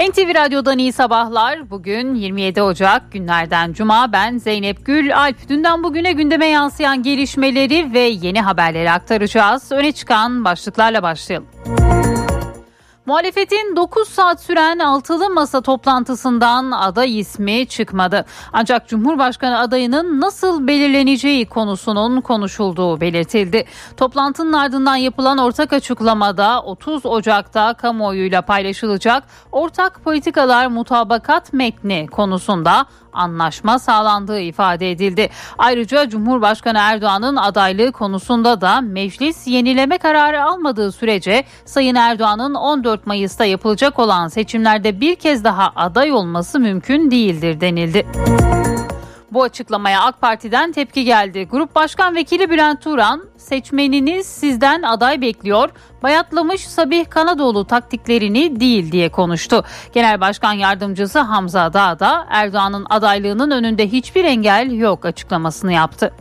NTV Radyo'dan iyi sabahlar. Bugün 27 Ocak günlerden Cuma. Ben Zeynep Gül Alp. Dünden bugüne gündeme yansıyan gelişmeleri ve yeni haberleri aktaracağız. Öne çıkan başlıklarla başlayalım. Muhalefetin 9 saat süren altılı masa toplantısından aday ismi çıkmadı. Ancak Cumhurbaşkanı adayının nasıl belirleneceği konusunun konuşulduğu belirtildi. Toplantının ardından yapılan ortak açıklamada 30 Ocak'ta kamuoyuyla paylaşılacak ortak politikalar mutabakat metni konusunda anlaşma sağlandığı ifade edildi. Ayrıca Cumhurbaşkanı Erdoğan'ın adaylığı konusunda da meclis yenileme kararı almadığı sürece Sayın Erdoğan'ın 14 Mayıs'ta yapılacak olan seçimlerde bir kez daha aday olması mümkün değildir denildi. Bu açıklamaya AK Parti'den tepki geldi. Grup Başkan Vekili Bülent Turan, seçmeniniz sizden aday bekliyor, bayatlamış Sabih Kanadoğlu taktiklerini değil diye konuştu. Genel Başkan Yardımcısı Hamza Dağ da Erdoğan'ın adaylığının önünde hiçbir engel yok açıklamasını yaptı.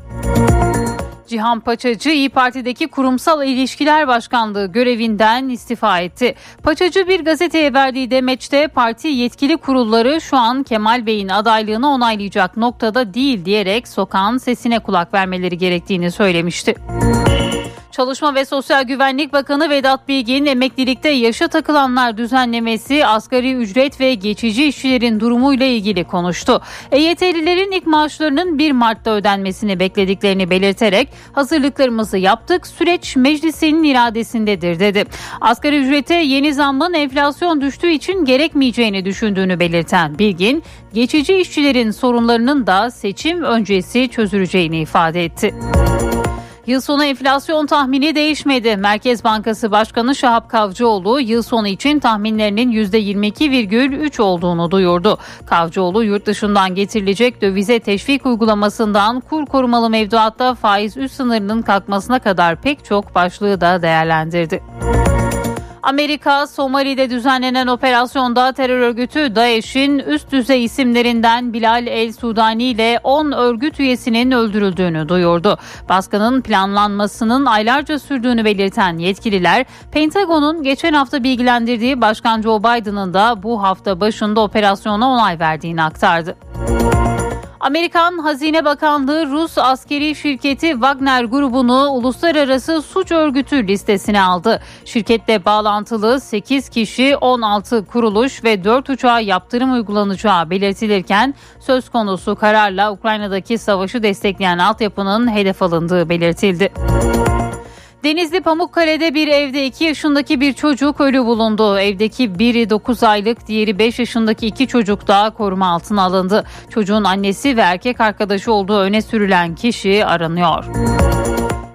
Cihan Paçacı İyi Parti'deki Kurumsal İlişkiler Başkanlığı görevinden istifa etti. Paçacı bir gazeteye verdiği demeçte parti yetkili kurulları şu an Kemal Bey'in adaylığını onaylayacak noktada değil diyerek sokağın sesine kulak vermeleri gerektiğini söylemişti. Çalışma ve Sosyal Güvenlik Bakanı Vedat Bilgin emeklilikte yaşa takılanlar düzenlemesi asgari ücret ve geçici işçilerin durumuyla ilgili konuştu. EYT'lilerin ilk maaşlarının 1 Mart'ta ödenmesini beklediklerini belirterek hazırlıklarımızı yaptık süreç meclisinin iradesindedir dedi. Asgari ücrete yeni zammın enflasyon düştüğü için gerekmeyeceğini düşündüğünü belirten Bilgin geçici işçilerin sorunlarının da seçim öncesi çözüleceğini ifade etti. Yıl sonu enflasyon tahmini değişmedi. Merkez Bankası Başkanı Şahap Kavcıoğlu yıl sonu için tahminlerinin %22,3 olduğunu duyurdu. Kavcıoğlu yurt dışından getirilecek dövize teşvik uygulamasından kur korumalı mevduatta faiz üst sınırının kalkmasına kadar pek çok başlığı da değerlendirdi. Amerika, Somali'de düzenlenen operasyonda terör örgütü DAEŞ'in üst düzey isimlerinden Bilal El Sudani ile 10 örgüt üyesinin öldürüldüğünü duyurdu. Baskının planlanmasının aylarca sürdüğünü belirten yetkililer, Pentagon'un geçen hafta bilgilendirdiği Başkan Joe Biden'ın da bu hafta başında operasyona onay verdiğini aktardı. Amerikan Hazine Bakanlığı Rus askeri şirketi Wagner grubunu uluslararası suç örgütü listesine aldı. Şirketle bağlantılı 8 kişi, 16 kuruluş ve 4 uçağa yaptırım uygulanacağı belirtilirken söz konusu kararla Ukrayna'daki savaşı destekleyen altyapının hedef alındığı belirtildi. Denizli Pamukkale'de bir evde 2 yaşındaki bir çocuk ölü bulundu. Evdeki biri 9 aylık, diğeri 5 yaşındaki iki çocuk da koruma altına alındı. Çocuğun annesi ve erkek arkadaşı olduğu öne sürülen kişi aranıyor.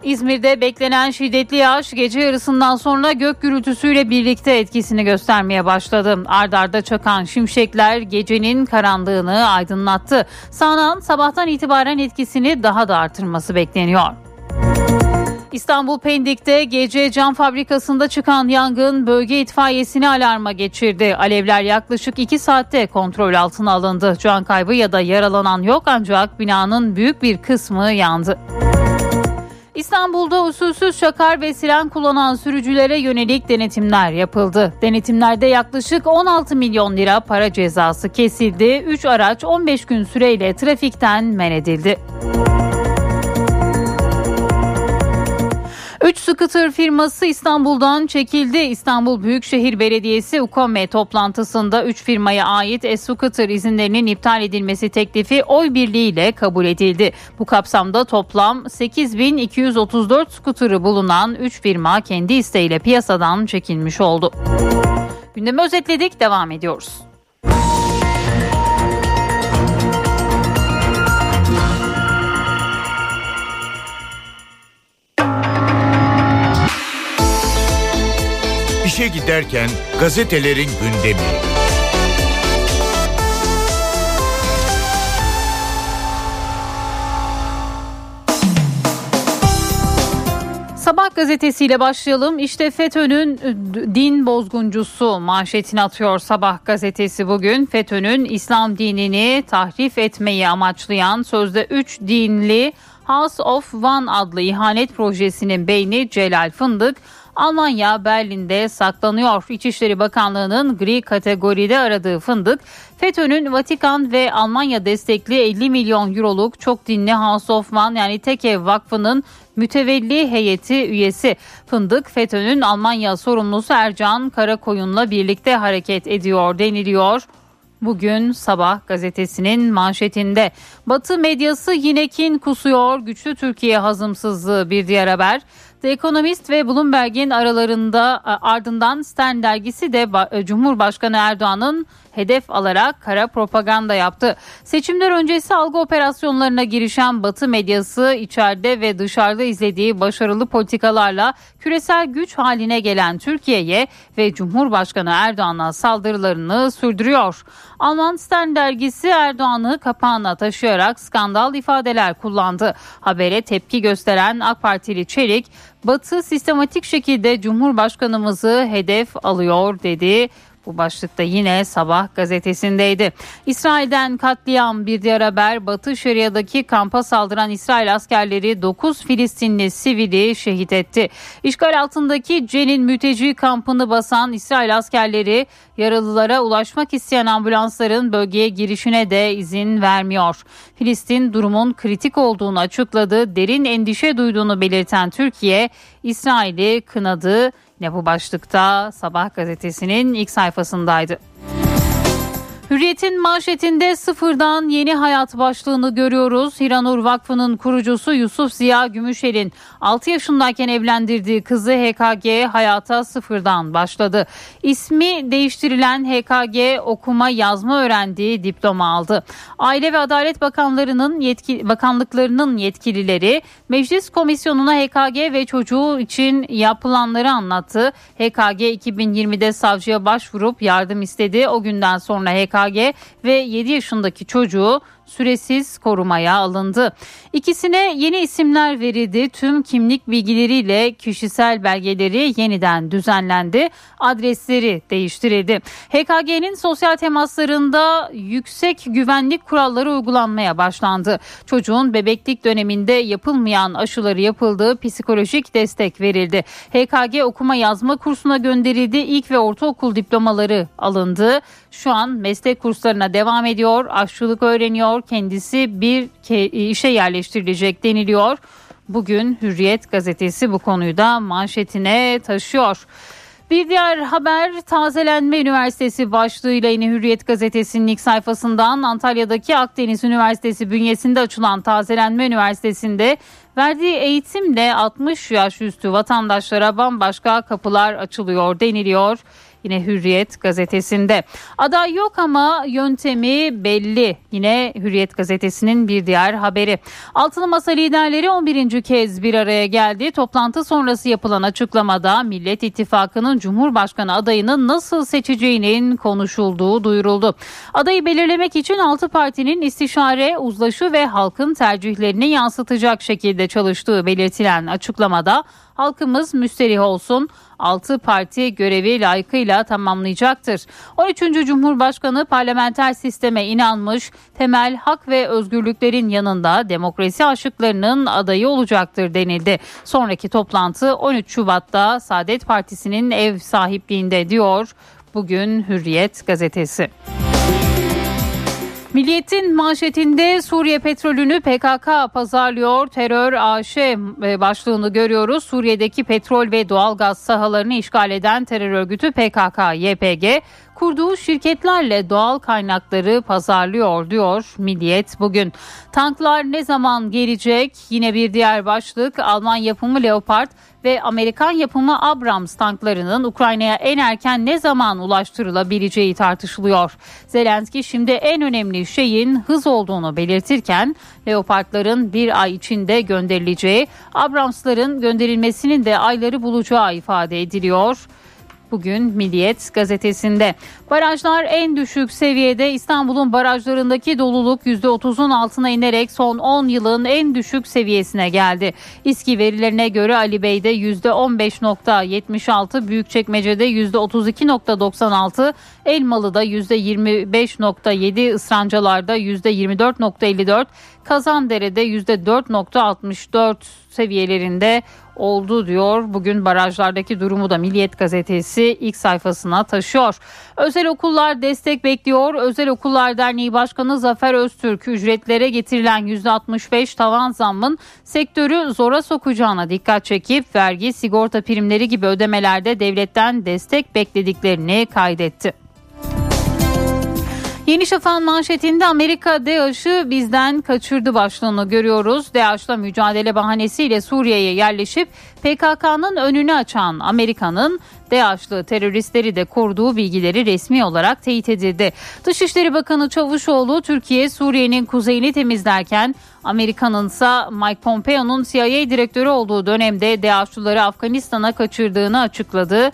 İzmir'de beklenen şiddetli yağış gece yarısından sonra gök gürültüsüyle birlikte etkisini göstermeye başladı. Ardarda çakan şimşekler gecenin karanlığını aydınlattı. Sağanan sabahtan itibaren etkisini daha da artırması bekleniyor. İstanbul Pendik'te gece cam fabrikasında çıkan yangın bölge itfaiyesini alarma geçirdi. Alevler yaklaşık 2 saatte kontrol altına alındı. Can kaybı ya da yaralanan yok ancak binanın büyük bir kısmı yandı. İstanbul'da usulsüz şakar ve siren kullanan sürücülere yönelik denetimler yapıldı. Denetimlerde yaklaşık 16 milyon lira para cezası kesildi. 3 araç 15 gün süreyle trafikten men edildi. 3 scooter firması İstanbul'dan çekildi. İstanbul Büyükşehir Belediyesi UKOME toplantısında 3 firmaya ait e-scooter izinlerinin iptal edilmesi teklifi oy birliğiyle kabul edildi. Bu kapsamda toplam 8234 scooter'ı bulunan 3 firma kendi isteğiyle piyasadan çekilmiş oldu. Gündemi özetledik, devam ediyoruz. İşe giderken gazetelerin gündemi. Sabah gazetesiyle başlayalım. İşte FETÖ'nün din bozguncusu manşetini atıyor Sabah gazetesi bugün. FETÖ'nün İslam dinini tahrif etmeyi amaçlayan sözde 3 dinli House of One adlı ihanet projesinin beyni Celal Fındık Almanya Berlin'de saklanıyor. İçişleri Bakanlığı'nın gri kategoride aradığı fındık FETÖ'nün Vatikan ve Almanya destekli 50 milyon euroluk çok dinli House of One yani Tekev Vakfı'nın mütevelli heyeti üyesi. Fındık FETÖ'nün Almanya sorumlusu Ercan Karakoyun'la birlikte hareket ediyor deniliyor. Bugün Sabah gazetesinin manşetinde Batı medyası yine kin kusuyor güçlü Türkiye hazımsızlığı bir diğer haber. The Economist ve Bloomberg'in aralarında ardından Stern dergisi de Cumhurbaşkanı Erdoğan'ın hedef alarak kara propaganda yaptı. Seçimler öncesi algı operasyonlarına girişen Batı medyası içeride ve dışarıda izlediği başarılı politikalarla küresel güç haline gelen Türkiye'ye ve Cumhurbaşkanı Erdoğan'a saldırılarını sürdürüyor. Alman Stern dergisi Erdoğan'ı kapağına taşıyarak skandal ifadeler kullandı. Habere tepki gösteren AK Partili Çelik, Batı sistematik şekilde Cumhurbaşkanımızı hedef alıyor dedi. Bu başlıkta yine sabah gazetesindeydi. İsrail'den katliam bir diğer haber Batı Şeria'daki kampa saldıran İsrail askerleri 9 Filistinli sivili şehit etti. İşgal altındaki Cenin mülteci kampını basan İsrail askerleri yaralılara ulaşmak isteyen ambulansların bölgeye girişine de izin vermiyor. Filistin durumun kritik olduğunu açıkladı. Derin endişe duyduğunu belirten Türkiye İsrail'i kınadı. Ne bu başlıkta Sabah gazetesinin ilk sayfasındaydı. Hürriyet'in manşetinde sıfırdan yeni hayat başlığını görüyoruz. Hiranur Vakfı'nın kurucusu Yusuf Ziya Gümüşel'in 6 yaşındayken evlendirdiği kızı HKG hayata sıfırdan başladı. İsmi değiştirilen HKG okuma yazma öğrendiği diploma aldı. Aile ve Adalet Bakanlarının yetki, bakanlıklarının yetkilileri meclis komisyonuna HKG ve çocuğu için yapılanları anlattı. HKG 2020'de savcıya başvurup yardım istedi. O günden sonra HKG HKG ve 7 yaşındaki çocuğu süresiz korumaya alındı. İkisine yeni isimler verildi. Tüm kimlik bilgileriyle kişisel belgeleri yeniden düzenlendi. Adresleri değiştirildi. HKG'nin sosyal temaslarında yüksek güvenlik kuralları uygulanmaya başlandı. Çocuğun bebeklik döneminde yapılmayan aşıları yapıldığı psikolojik destek verildi. HKG okuma yazma kursuna gönderildi. İlk ve ortaokul diplomaları alındı. Şu an meslek kurslarına devam ediyor. Aşçılık öğreniyor kendisi bir işe yerleştirilecek deniliyor. Bugün Hürriyet gazetesi bu konuyu da manşetine taşıyor. Bir diğer haber Tazelenme Üniversitesi başlığıyla yine Hürriyet gazetesinin ilk sayfasından Antalya'daki Akdeniz Üniversitesi bünyesinde açılan Tazelenme Üniversitesi'nde verdiği eğitimle 60 yaş üstü vatandaşlara bambaşka kapılar açılıyor deniliyor. Yine Hürriyet gazetesinde. Aday yok ama yöntemi belli. Yine Hürriyet gazetesinin bir diğer haberi. Altılı Masa liderleri 11. kez bir araya geldi. Toplantı sonrası yapılan açıklamada Millet İttifakı'nın Cumhurbaşkanı adayını nasıl seçeceğinin konuşulduğu duyuruldu. Adayı belirlemek için 6 partinin istişare, uzlaşı ve halkın tercihlerini yansıtacak şekilde çalıştığı belirtilen açıklamada halkımız müsterih olsun. 6 parti görevi layıkıyla tamamlayacaktır. 13. Cumhurbaşkanı parlamenter sisteme inanmış, temel hak ve özgürlüklerin yanında demokrasi aşıklarının adayı olacaktır denildi. Sonraki toplantı 13 Şubat'ta Saadet Partisi'nin ev sahipliğinde diyor. Bugün Hürriyet gazetesi. Milliyetin manşetinde Suriye petrolünü PKK pazarlıyor. Terör AŞ e, başlığını görüyoruz. Suriye'deki petrol ve doğalgaz sahalarını işgal eden terör örgütü PKK, YPG kurduğu şirketlerle doğal kaynakları pazarlıyor diyor Milliyet bugün. Tanklar ne zaman gelecek? Yine bir diğer başlık Alman yapımı Leopard ve Amerikan yapımı Abrams tanklarının Ukrayna'ya en erken ne zaman ulaştırılabileceği tartışılıyor. Zelenski şimdi en önemli şeyin hız olduğunu belirtirken Leopardların bir ay içinde gönderileceği, Abrams'ların gönderilmesinin de ayları bulacağı ifade ediliyor bugün Milliyet gazetesinde. Barajlar en düşük seviyede İstanbul'un barajlarındaki doluluk %30'un altına inerek son 10 yılın en düşük seviyesine geldi. İSKİ verilerine göre Ali Bey'de %15.76, Büyükçekmece'de %32.96, Elmalı'da %25.7, Israncalar'da %24.54, Kazandere'de %4.64 seviyelerinde oldu diyor. Bugün barajlardaki durumu da Milliyet gazetesi ilk sayfasına taşıyor. Özel okullar destek bekliyor. Özel Okullar Derneği Başkanı Zafer Öztürk ücretlere getirilen %65 tavan zammın sektörü zora sokacağına dikkat çekip vergi, sigorta primleri gibi ödemelerde devletten destek beklediklerini kaydetti. Yeni Şafak'ın manşetinde Amerika DAEŞ'ı bizden kaçırdı başlığını görüyoruz. DAEŞ'la mücadele bahanesiyle Suriye'ye yerleşip PKK'nın önünü açan Amerika'nın DAEŞ'lı teröristleri de koruduğu bilgileri resmi olarak teyit edildi. Dışişleri Bakanı Çavuşoğlu Türkiye Suriye'nin kuzeyini temizlerken Amerika'nın ise Mike Pompeo'nun CIA direktörü olduğu dönemde DAEŞ'lıları Afganistan'a kaçırdığını açıkladı.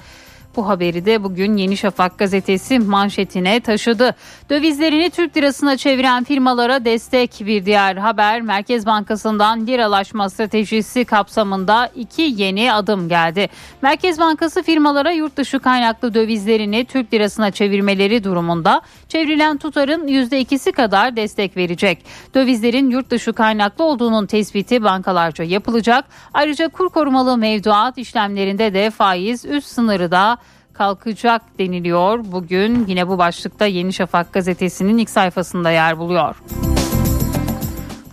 Bu haberi de bugün Yeni Şafak gazetesi manşetine taşıdı. Dövizlerini Türk lirasına çeviren firmalara destek bir diğer haber. Merkez Bankası'ndan liralaşma stratejisi kapsamında iki yeni adım geldi. Merkez Bankası firmalara yurt dışı kaynaklı dövizlerini Türk lirasına çevirmeleri durumunda çevrilen tutarın %2'si kadar destek verecek. Dövizlerin yurt dışı kaynaklı olduğunun tespiti bankalarca yapılacak. Ayrıca kur korumalı mevduat işlemlerinde de faiz üst sınırı da kalkacak deniliyor. Bugün yine bu başlıkta Yeni Şafak gazetesinin ilk sayfasında yer buluyor.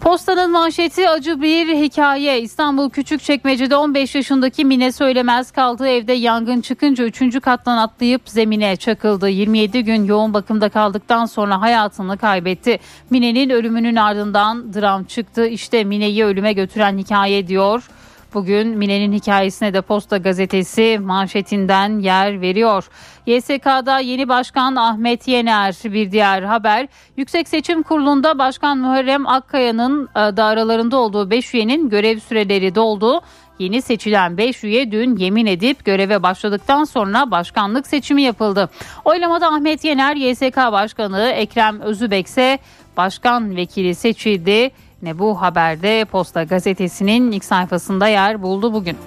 Postanın manşeti acı bir hikaye. İstanbul Küçükçekmece'de 15 yaşındaki Mine Söylemez kaldığı evde yangın çıkınca 3. kattan atlayıp zemine çakıldı. 27 gün yoğun bakımda kaldıktan sonra hayatını kaybetti. Mine'nin ölümünün ardından dram çıktı. İşte Mine'yi ölüme götüren hikaye diyor. Bugün Mine'nin hikayesine de Posta Gazetesi manşetinden yer veriyor. YSK'da yeni başkan Ahmet Yener bir diğer haber. Yüksek Seçim Kurulu'nda Başkan Muharrem Akkaya'nın e, da aralarında olduğu 5 üyenin görev süreleri doldu. Yeni seçilen 5 üye dün yemin edip göreve başladıktan sonra başkanlık seçimi yapıldı. Oylamada Ahmet Yener YSK Başkanı Ekrem Özübek ise başkan vekili seçildi. Ne bu haberde Posta Gazetesi'nin ilk sayfasında yer buldu bugün.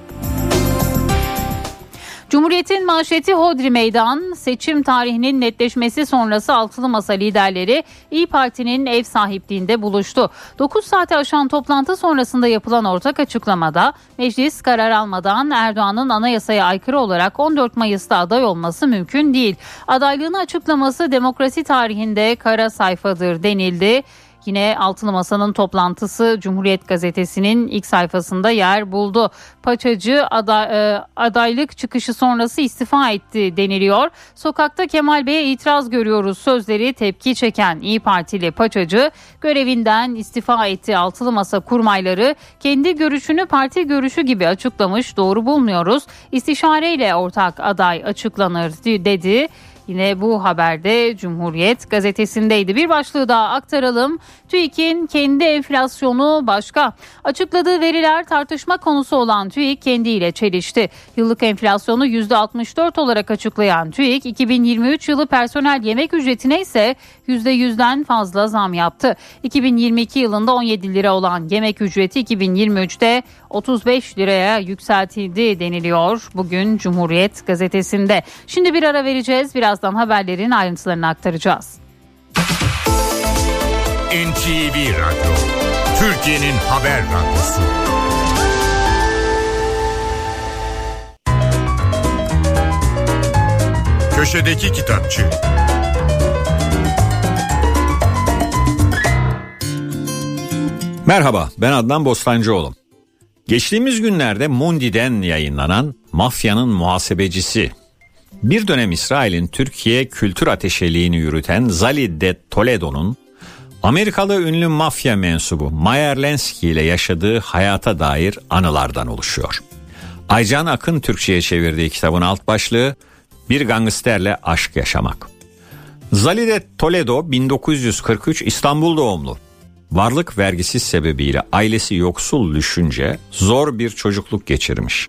Cumhuriyet'in manşeti Hodri Meydan seçim tarihinin netleşmesi sonrası altılı masa liderleri İyi Parti'nin ev sahipliğinde buluştu. 9 saate aşan toplantı sonrasında yapılan ortak açıklamada meclis karar almadan Erdoğan'ın anayasaya aykırı olarak 14 Mayıs'ta aday olması mümkün değil. Adaylığını açıklaması demokrasi tarihinde kara sayfadır denildi. Yine Altılı Masa'nın toplantısı Cumhuriyet Gazetesi'nin ilk sayfasında yer buldu. Paçacı aday, e, adaylık çıkışı sonrası istifa etti deniliyor. Sokakta Kemal Bey'e itiraz görüyoruz sözleri tepki çeken İyi Partili Paçacı görevinden istifa etti. Altılı Masa kurmayları kendi görüşünü parti görüşü gibi açıklamış doğru bulmuyoruz. İstişareyle ortak aday açıklanır dedi. Yine bu haberde Cumhuriyet gazetesindeydi. Bir başlığı daha aktaralım. TÜİK'in kendi enflasyonu başka. Açıkladığı veriler tartışma konusu olan TÜİK kendiyle çelişti. Yıllık enflasyonu %64 olarak açıklayan TÜİK 2023 yılı personel yemek ücretine ise %100'den fazla zam yaptı. 2022 yılında 17 lira olan yemek ücreti 2023'te 35 liraya yükseltildi deniliyor. Bugün Cumhuriyet gazetesinde. Şimdi bir ara vereceğiz. Birazdan haberlerin ayrıntılarını aktaracağız. NTV Radyo, Türkiye'nin haber radyosu. Köşedeki Kitapçı Merhaba ben Adnan Bostancıoğlu. Geçtiğimiz günlerde Mundi'den yayınlanan Mafyanın Muhasebecisi bir dönem İsrail'in Türkiye kültür ateşeliğini yürüten Zali de Toledo'nun Amerikalı ünlü mafya mensubu Mayer Lenski ile yaşadığı hayata dair anılardan oluşuyor. Aycan Akın Türkçe'ye çevirdiği kitabın alt başlığı Bir gangsterle aşk yaşamak. Zali de Toledo 1943 İstanbul doğumlu. Varlık vergisi sebebiyle ailesi yoksul düşünce zor bir çocukluk geçirmiş.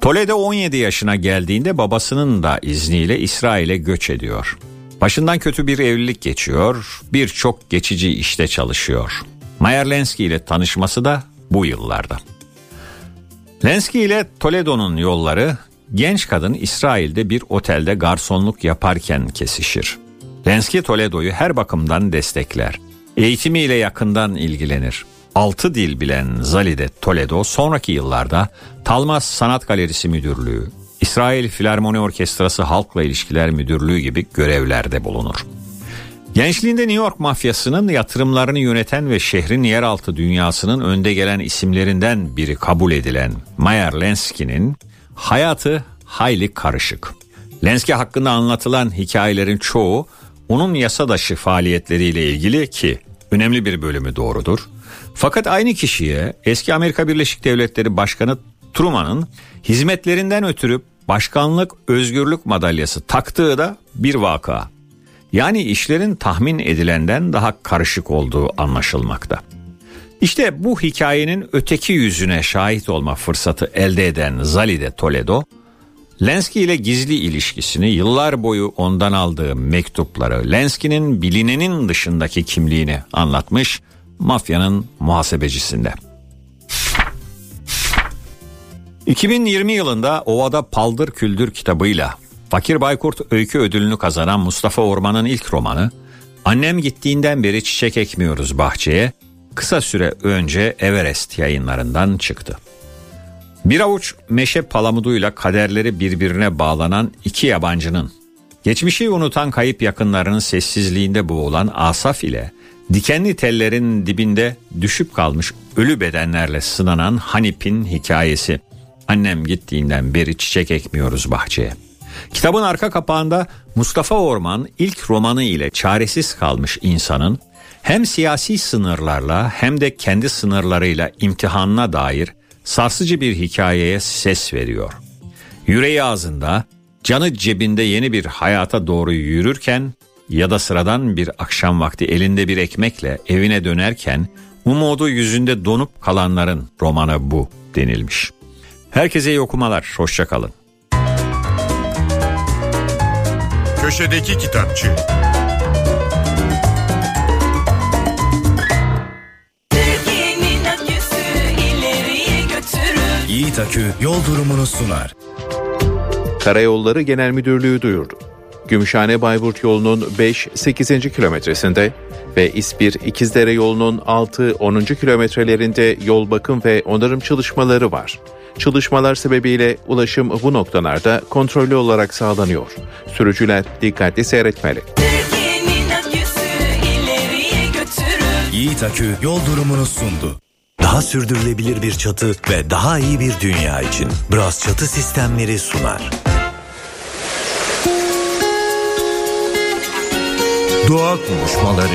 Toledo 17 yaşına geldiğinde babasının da izniyle İsrail'e göç ediyor. Başından kötü bir evlilik geçiyor, birçok geçici işte çalışıyor. Mayer Lenski ile tanışması da bu yıllarda. Lenski ile Toledo'nun yolları genç kadın İsrail'de bir otelde garsonluk yaparken kesişir. Lenski Toledo'yu her bakımdan destekler. Eğitimiyle yakından ilgilenir. Altı dil bilen Zalide Toledo sonraki yıllarda Talmas Sanat Galerisi Müdürlüğü, İsrail Filarmoni Orkestrası Halkla İlişkiler Müdürlüğü gibi görevlerde bulunur. Gençliğinde New York mafyasının yatırımlarını yöneten ve şehrin yeraltı dünyasının önde gelen isimlerinden biri kabul edilen Meyer Lenski'nin hayatı hayli karışık. Lenski hakkında anlatılan hikayelerin çoğu onun yasa dışı faaliyetleriyle ilgili ki önemli bir bölümü doğrudur. Fakat aynı kişiye eski Amerika Birleşik Devletleri Başkanı Truman'ın hizmetlerinden ötürü başkanlık özgürlük madalyası taktığı da bir vaka. Yani işlerin tahmin edilenden daha karışık olduğu anlaşılmakta. İşte bu hikayenin öteki yüzüne şahit olma fırsatı elde eden Zalide Toledo, Lenski ile gizli ilişkisini, yıllar boyu ondan aldığı mektupları, Lenski'nin bilinenin dışındaki kimliğini anlatmış mafyanın muhasebecisinde. 2020 yılında Ovada Paldır Küldür kitabıyla Fakir Baykurt öykü ödülünü kazanan Mustafa Orman'ın ilk romanı Annem gittiğinden beri çiçek ekmiyoruz bahçeye kısa süre önce Everest yayınlarından çıktı. Bir avuç meşe palamuduyla kaderleri birbirine bağlanan iki yabancının, geçmişi unutan kayıp yakınlarının sessizliğinde boğulan Asaf ile dikenli tellerin dibinde düşüp kalmış ölü bedenlerle sınanan Hanip'in hikayesi. Annem gittiğinden beri çiçek ekmiyoruz bahçeye. Kitabın arka kapağında Mustafa Orman ilk romanı ile çaresiz kalmış insanın hem siyasi sınırlarla hem de kendi sınırlarıyla imtihanına dair sarsıcı bir hikayeye ses veriyor. Yüreği ağzında, canı cebinde yeni bir hayata doğru yürürken ya da sıradan bir akşam vakti elinde bir ekmekle evine dönerken umudu yüzünde donup kalanların romanı bu denilmiş. Herkese iyi okumalar, hoşçakalın. Köşedeki Kitapçı Yiğit Akü yol durumunu sunar. Karayolları Genel Müdürlüğü duyurdu. Gümüşhane Bayburt yolunun 5-8. kilometresinde ve İspir İkizdere yolunun 6-10. kilometrelerinde yol bakım ve onarım çalışmaları var. Çalışmalar sebebiyle ulaşım bu noktalarda kontrollü olarak sağlanıyor. Sürücüler dikkatli seyretmeli. Yiğit Akü yol durumunu sundu. Daha sürdürülebilir bir çatı ve daha iyi bir dünya için Bras Çatı Sistemleri sunar. Doğa konuşmaları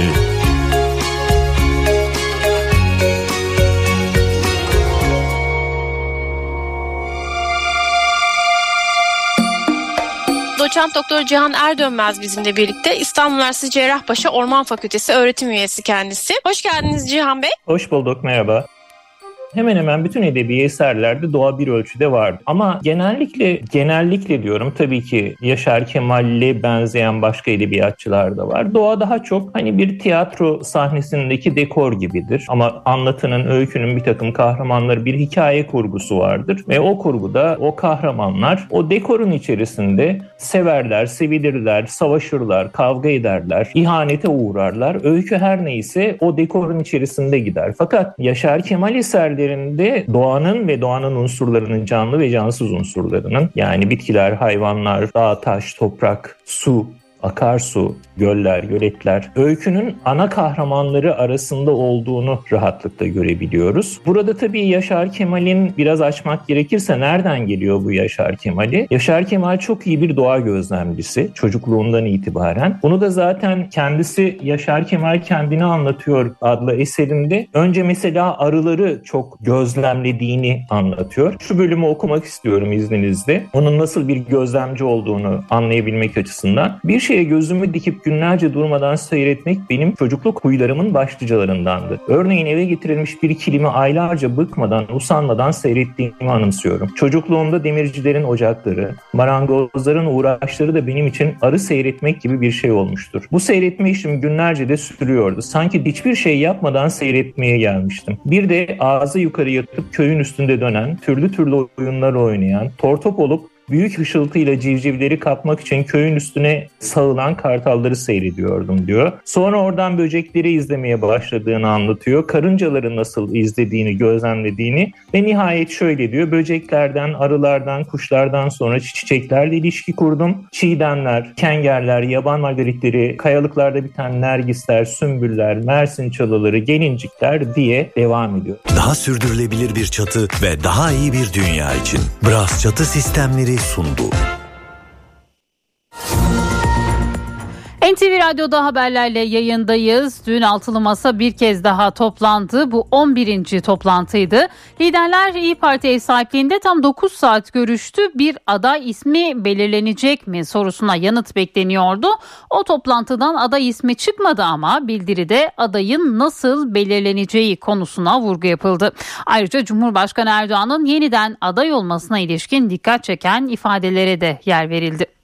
Doçent Doktor Cihan Erdönmez bizimle birlikte İstanbul Üniversitesi Cerrahpaşa Orman Fakültesi öğretim üyesi kendisi. Hoş geldiniz Cihan Bey. Hoş bulduk, merhaba hemen hemen bütün edebi eserlerde doğa bir ölçüde vardı. Ama genellikle genellikle diyorum tabii ki Yaşar Kemal'le benzeyen başka edebiyatçılar da var. Doğa daha çok hani bir tiyatro sahnesindeki dekor gibidir. Ama anlatının, öykünün bir takım kahramanları bir hikaye kurgusu vardır. Ve o kurguda o kahramanlar o dekorun içerisinde severler, sevilirler, savaşırlar, kavga ederler, ihanete uğrarlar. Öykü her neyse o dekorun içerisinde gider. Fakat Yaşar Kemal eserleri bölgelerinde doğanın ve doğanın unsurlarının canlı ve cansız unsurlarının yani bitkiler, hayvanlar, dağ, taş, toprak, su akarsu, göller, göletler öykünün ana kahramanları arasında olduğunu rahatlıkla görebiliyoruz. Burada tabii Yaşar Kemal'in biraz açmak gerekirse nereden geliyor bu Yaşar Kemal'i? Yaşar Kemal çok iyi bir doğa gözlemcisi çocukluğundan itibaren. Bunu da zaten kendisi Yaşar Kemal kendini anlatıyor adlı eserinde. Önce mesela arıları çok gözlemlediğini anlatıyor. Şu bölümü okumak istiyorum izninizle. Onun nasıl bir gözlemci olduğunu anlayabilmek açısından. Bir şey şeye gözümü dikip günlerce durmadan seyretmek benim çocukluk huylarımın başlıcalarındandı. Örneğin eve getirilmiş bir kilimi aylarca bıkmadan, usanmadan seyrettiğimi anımsıyorum. Çocukluğumda demircilerin ocakları, marangozların uğraşları da benim için arı seyretmek gibi bir şey olmuştur. Bu seyretme işim günlerce de sürüyordu. Sanki hiçbir şey yapmadan seyretmeye gelmiştim. Bir de ağzı yukarı yatıp köyün üstünde dönen, türlü türlü oyunlar oynayan, tortop olup büyük hışıltıyla civcivleri kapmak için köyün üstüne sağılan kartalları seyrediyordum diyor. Sonra oradan böcekleri izlemeye başladığını anlatıyor. Karıncaları nasıl izlediğini, gözlemlediğini ve nihayet şöyle diyor. Böceklerden, arılardan, kuşlardan sonra çiçeklerle ilişki kurdum. Çiğdemler, kengerler, yaban margaritleri, kayalıklarda biten nergisler, sümbüller, mersin çalıları, gelincikler diye devam ediyor. Daha sürdürülebilir bir çatı ve daha iyi bir dünya için Bras Çatı Sistemleri sundu. NTV Radyo'da haberlerle yayındayız. Dün altılı masa bir kez daha toplandı. Bu 11. toplantıydı. Liderler İyi Parti ev sahipliğinde tam 9 saat görüştü. Bir aday ismi belirlenecek mi sorusuna yanıt bekleniyordu. O toplantıdan aday ismi çıkmadı ama bildiride adayın nasıl belirleneceği konusuna vurgu yapıldı. Ayrıca Cumhurbaşkanı Erdoğan'ın yeniden aday olmasına ilişkin dikkat çeken ifadelere de yer verildi.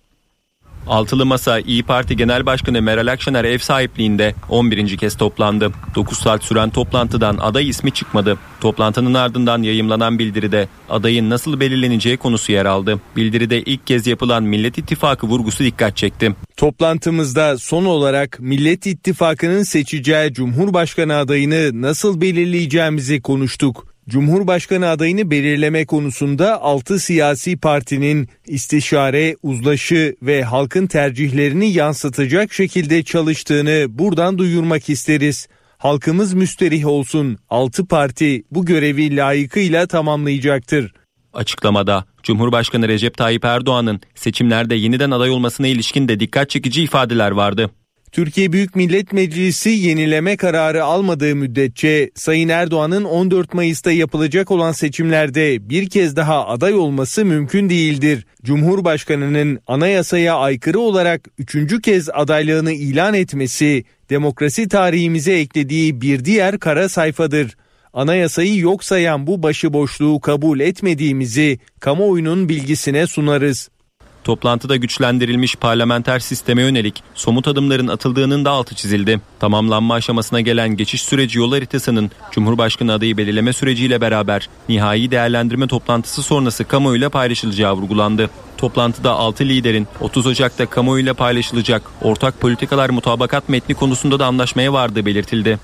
Altılı Masa İyi Parti Genel Başkanı Meral Akşener ev sahipliğinde 11. kez toplandı. 9 saat süren toplantıdan aday ismi çıkmadı. Toplantının ardından yayımlanan bildiride adayın nasıl belirleneceği konusu yer aldı. Bildiride ilk kez yapılan Millet İttifakı vurgusu dikkat çekti. Toplantımızda son olarak Millet İttifakı'nın seçeceği Cumhurbaşkanı adayını nasıl belirleyeceğimizi konuştuk. Cumhurbaşkanı adayını belirleme konusunda 6 siyasi partinin istişare, uzlaşı ve halkın tercihlerini yansıtacak şekilde çalıştığını buradan duyurmak isteriz. Halkımız müsterih olsun. 6 parti bu görevi layıkıyla tamamlayacaktır. Açıklamada Cumhurbaşkanı Recep Tayyip Erdoğan'ın seçimlerde yeniden aday olmasına ilişkin de dikkat çekici ifadeler vardı. Türkiye Büyük Millet Meclisi yenileme kararı almadığı müddetçe Sayın Erdoğan'ın 14 Mayıs'ta yapılacak olan seçimlerde bir kez daha aday olması mümkün değildir. Cumhurbaşkanının anayasaya aykırı olarak üçüncü kez adaylığını ilan etmesi demokrasi tarihimize eklediği bir diğer kara sayfadır. Anayasayı yok sayan bu başıboşluğu kabul etmediğimizi kamuoyunun bilgisine sunarız. Toplantıda güçlendirilmiş parlamenter sisteme yönelik somut adımların atıldığının da altı çizildi. Tamamlanma aşamasına gelen geçiş süreci yol haritasının Cumhurbaşkanı adayı belirleme süreciyle beraber nihai değerlendirme toplantısı sonrası kamuoyuyla paylaşılacağı vurgulandı. Toplantıda 6 liderin 30 Ocak'ta kamuoyuyla paylaşılacak ortak politikalar mutabakat metni konusunda da anlaşmaya vardığı belirtildi.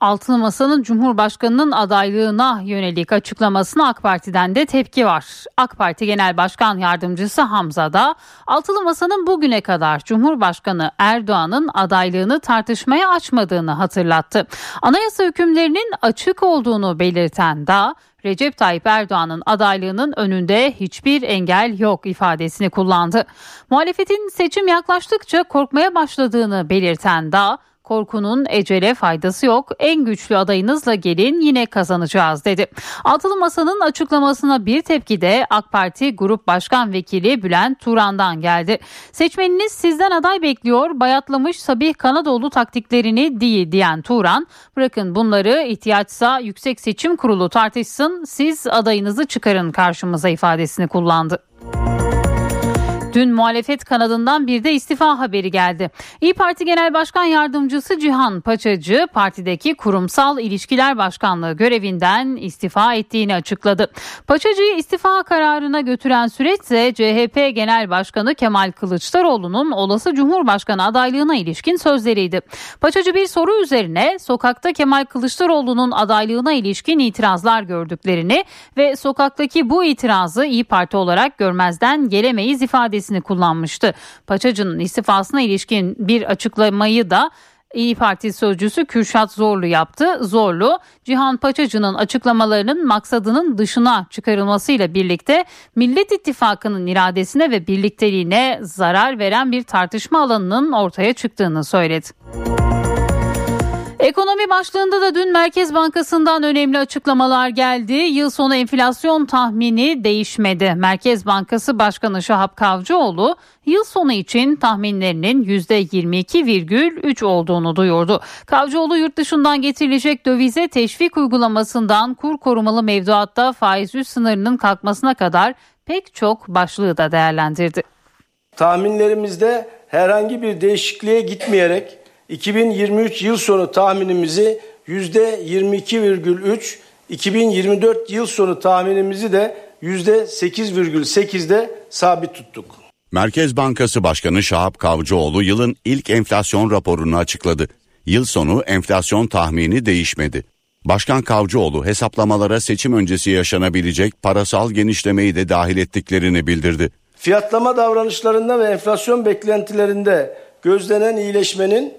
Altılı Masa'nın Cumhurbaşkanı'nın adaylığına yönelik açıklamasına AK Parti'den de tepki var. AK Parti Genel Başkan Yardımcısı Hamza da Altılı Masa'nın bugüne kadar Cumhurbaşkanı Erdoğan'ın adaylığını tartışmaya açmadığını hatırlattı. Anayasa hükümlerinin açık olduğunu belirten da Recep Tayyip Erdoğan'ın adaylığının önünde hiçbir engel yok ifadesini kullandı. Muhalefetin seçim yaklaştıkça korkmaya başladığını belirten da Korkunun ecele faydası yok. En güçlü adayınızla gelin yine kazanacağız dedi. Altılı Masa'nın açıklamasına bir tepki de AK Parti Grup Başkan Vekili Bülent Turan'dan geldi. Seçmeniniz sizden aday bekliyor. Bayatlamış Sabih Kanadoğlu taktiklerini değil diyen Turan. Bırakın bunları ihtiyaçsa Yüksek Seçim Kurulu tartışsın. Siz adayınızı çıkarın karşımıza ifadesini kullandı. Dün muhalefet kanadından bir de istifa haberi geldi. İyi Parti Genel Başkan Yardımcısı Cihan Paçacı partideki kurumsal ilişkiler başkanlığı görevinden istifa ettiğini açıkladı. Paçacı'yı istifa kararına götüren süreç CHP Genel Başkanı Kemal Kılıçdaroğlu'nun olası Cumhurbaşkanı adaylığına ilişkin sözleriydi. Paçacı bir soru üzerine sokakta Kemal Kılıçdaroğlu'nun adaylığına ilişkin itirazlar gördüklerini ve sokaktaki bu itirazı İyi Parti olarak görmezden gelemeyiz ifadesi ifadesini kullanmıştı. Paçacı'nın istifasına ilişkin bir açıklamayı da İyi Parti sözcüsü Kürşat Zorlu yaptı. Zorlu, Cihan Paçacı'nın açıklamalarının maksadının dışına çıkarılmasıyla birlikte Millet İttifakı'nın iradesine ve birlikteliğine zarar veren bir tartışma alanının ortaya çıktığını söyledi. Ekonomi başlığında da dün Merkez Bankası'ndan önemli açıklamalar geldi. Yıl sonu enflasyon tahmini değişmedi. Merkez Bankası Başkanı Şahap Kavcıoğlu yıl sonu için tahminlerinin %22,3 olduğunu duyurdu. Kavcıoğlu yurt dışından getirilecek dövize teşvik uygulamasından kur korumalı mevduatta faiz üst sınırının kalkmasına kadar pek çok başlığı da değerlendirdi. Tahminlerimizde herhangi bir değişikliğe gitmeyerek 2023 yıl sonu tahminimizi %22,3, 2024 yıl sonu tahminimizi de %8,8'de sabit tuttuk. Merkez Bankası Başkanı Şahap Kavcıoğlu yılın ilk enflasyon raporunu açıkladı. Yıl sonu enflasyon tahmini değişmedi. Başkan Kavcıoğlu hesaplamalara seçim öncesi yaşanabilecek parasal genişlemeyi de dahil ettiklerini bildirdi. Fiyatlama davranışlarında ve enflasyon beklentilerinde gözlenen iyileşmenin